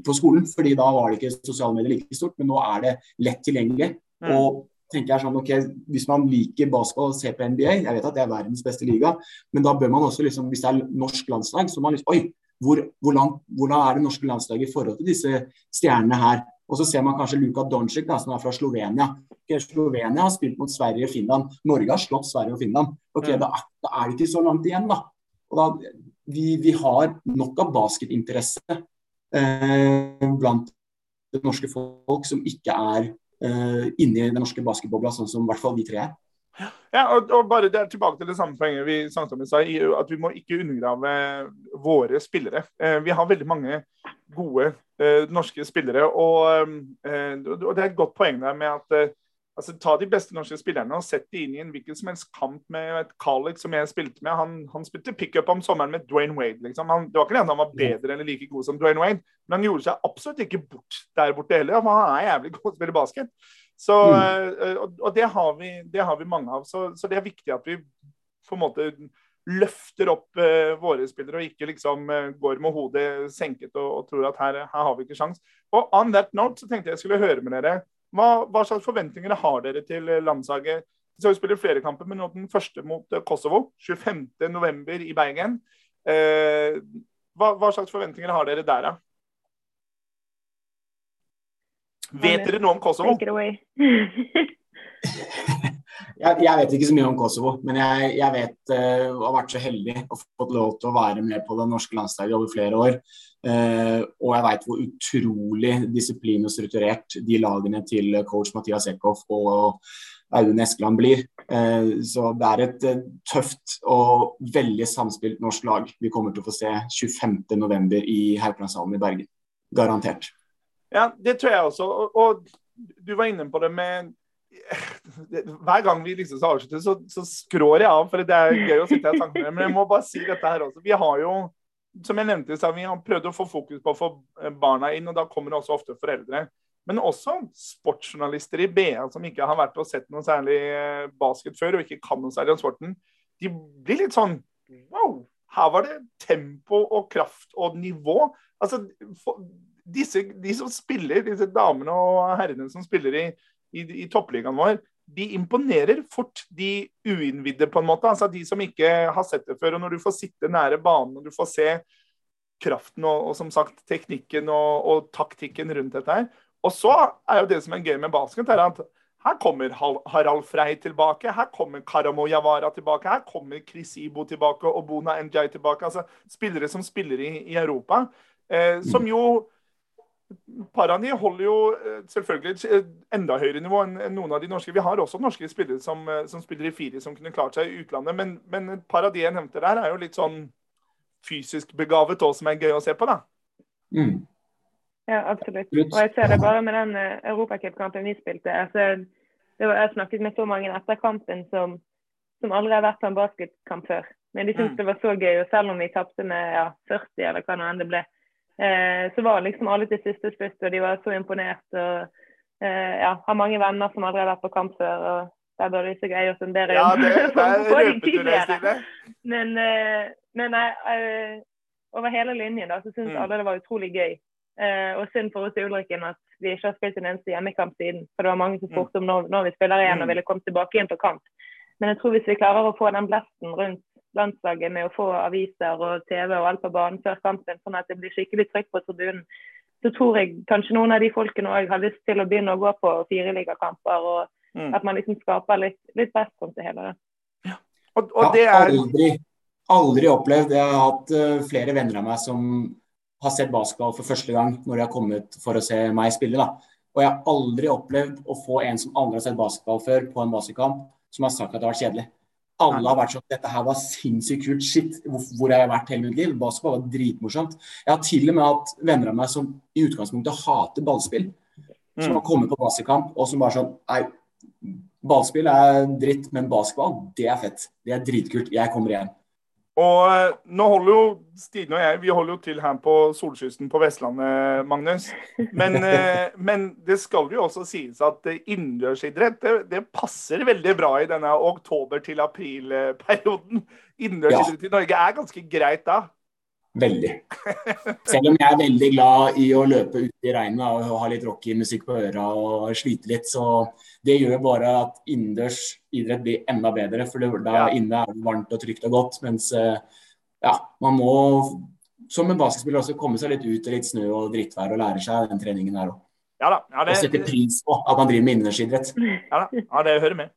på, skolen, fordi da var det ikke sosiale medier like stort, men nå er det lett tilgjengelig. Mm. Og tenker jeg sånn, ok, Hvis man liker basketball og ser på NBA, jeg vet at det er verdens beste liga, men da bør man også, liksom, hvis det er norsk landslag, så må man liksom Oi, hvor, hvor langt, hvordan er det norske landslaget i forhold til disse stjernene her? Og så ser man kanskje Luka Doncic, da, som er fra Slovenia. Okay, Slovenia har spilt mot Sverige og Finland. Norge har slått Sverige og Finland. Ok, Da, da er det ikke så langt igjen, da. Og da vi, vi har nok av basketinteresse eh, blant det norske folk som ikke er eh, inni den norske basketbobla, sånn som i hvert fall vi tre er. Ja, og, og, bare det er tilbake til det samme poenget vi snakket om i stad, at vi må ikke undergrave våre spillere. Eh, vi har veldig mange gode eh, norske spillere, og, eh, og, det er et godt poeng der med at altså, Ta de beste norske spillerne og sett de inn i en hvilken som helst kamp med et Carlick som jeg spilte med. Han, han spilte pickup om sommeren med Dwayne Wade. Liksom. Han, det var ikke det at han var bedre eller like god som Dwayne Wade, men han gjorde seg absolutt ikke bort der borte heller. Han er jævlig god til å spille basket. Så, mm. Eh, og, det, har vi, det, har vi, mange av. Så, så, det er viktig at vi på en måte løfter opp uh, våre spillere og ikke liksom uh, går med hodet senket og, og tror at her, her, har vi ikke sjans. Og on that note så tenkte jeg skulle høre med dere. Hva, hva slags forventninger har dere til landslaget? Vi skal jo spille flere kamper, men nå den første mot Kosovo. 25.11. i Bergen. Uh, hva, hva, slags forventninger har dere der, da? Vet dere noe om Kosovo? Take it away. jeg, jeg, vet ikke så mye om Kosovo, men jeg, jeg vet uh, har vært så heldig og fått lov til å være med på det norske landslaget over flere år. Uh, og jeg vet hvor utrolig disiplin og strukturert de lagene til coach Mathias Eckhoff og Audun Eskeland blir. Uh, så det er et tøft og veldig samspilt norsk lag vi kommer til å få se 25.11. i Haukelandshallen i Bergen. Garantert. Ja, det tror jeg også. Og, og du var inne på det med hver gang vi liksom avslutter, så, så skrår jeg av, for det er gøy å sitte her og snakke med Men jeg må bare si dette her også. Vi har jo, som jeg nevnte, vi har prøvd å få fokus på å få barna inn, og da kommer det også ofte foreldre. Men også sportsjournalister i BA som ikke har vært og sett noe særlig eh, basket før, og ikke kan noe særlig om sporten. De blir litt sånn Wow! Her var det tempo og kraft og nivå. Altså, disse, de som spiller, disse damene og herrene som spiller i, i, i toppligaen vår, de imponerer fort de uinnvidde, på en måte. Altså de som ikke har sett det før. Og når du får sitte nære banen og du får se kraften og, og som sagt teknikken og, og, taktikken rundt dette her. Og så er jo det som er gøy med basket, er at her kommer Harald Frey tilbake, her kommer Karamo Javara tilbake, her kommer Chris Ibo tilbake og Bona Njay tilbake. Altså spillere som spiller i, i Europa. Eh, som jo Parani holder jo eh, selvfølgelig et eh, enda høyere nivå enn noen av de norske. Vi har også norske spillere som, eh, som spiller i fire som kunne klart seg i utlandet. Men, men et par av de jeg nevnte der, er jo litt sånn fysisk begavet òg, som er gøy å se på, da. Mm. Ja, absolutt. Og jeg ser det bare med den europacupkampen vi spilte. Altså, det var, jeg snakket med så mange etter kampen som, som aldri har vært på en basketkamp før. Men de syntes mm. det var så gøy, og selv om vi tapte med ja, 40 eller hva nå enn det ble, Eh, så var liksom alle til siste slutt, og de var så imponert. og eh, ja, Har mange venner som aldri har vært på kamp før. og Der bør de så greie å sondere ja, det, det er. Men, eh, men nei, eh, over hele linjen da, så syns mm. alle det var utrolig gøy. Eh, og synd for oss i Ulriken at vi ikke har spilt en eneste hjemmekamp siden. For det var mange som mm. spurte om når, når vi spiller igjen og mm. ville komme tilbake igjen på kamp. Men jeg tror hvis vi klarer å få den blesten rundt landslaget med å få aviser og TV og alt på banen før kampen, sånn at det blir skikkelig trykk på tribunen, så tror jeg kanskje noen av de folkene òg har lyst til å begynne å gå på fireligakamper, og mm. at man liksom skaper litt, litt best rundt det hele. Ja. Og, og det er... aldri, aldri opplevd Jeg har hatt uh, flere venner av meg som har sett basketball for første gang når de har kommet for å se meg spille. da. Og jeg har aldri opplevd å få en som aldri har sett basketball før, på en basketkamp, som har sagt at det har vært kjedelig. Alle har vært sånn Dette her var sinnssykt kult. Shit, hvor har jeg vært hele mitt liv? Basketball var dritmorsomt. Jeg har til og med hatt venner av meg som i utgangspunktet hater ballspill. Som har kommet på basketkamp og som bare sånn Nei, ballspill er dritt, men basketball, det er fett. Det er dritkult. Jeg kommer igjen. Og eh, nå holder jo Stine og jeg vi holder jo til her på solkysten på Vestlandet, Magnus. Men, eh, men det skal jo også sies at innendørsidrett det, det, passer veldig bra i denne oktober til april-perioden. Innendørsidrett ja. i Norge er ganske greit da. Veldig. Selv om jeg er veldig glad i å løpe ute i regnet og ha litt rockemusikk på øra og slite litt, så det gjør bare at innendørs idrett blir enda bedre. For da ja. inne er det varmt og trygt og godt. Mens eh, ja, man må som en basketspiller også komme seg litt ut i litt snø og drittvær og lære seg den treningen her òg. Ja, ja, og sette pris på at man driver med innendørsidrett. Ja, ja, det hører med.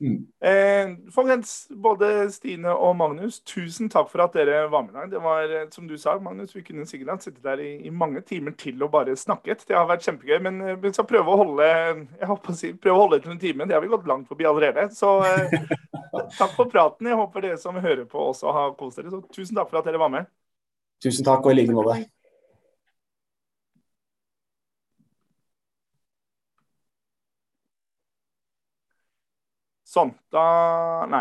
Mm. Eh, folkens, både Stine og Magnus, tusen takk for at dere var med i dag. Det var, eh, som du sa, Magnus, vi kunne sikkert hatt sittet der i, i, mange timer til og bare snakket. Det har vært kjempegøy. Men eh, vi skal prøve å holde jeg håper å si, prøve å holde til en time. Det har vi gått langt forbi allerede. Så eh, takk for praten. Jeg håper dere som hører på også har kost dere. Så tusen takk for at dere var med. Tusen takk, og i like måte. Sånn. Da Nei.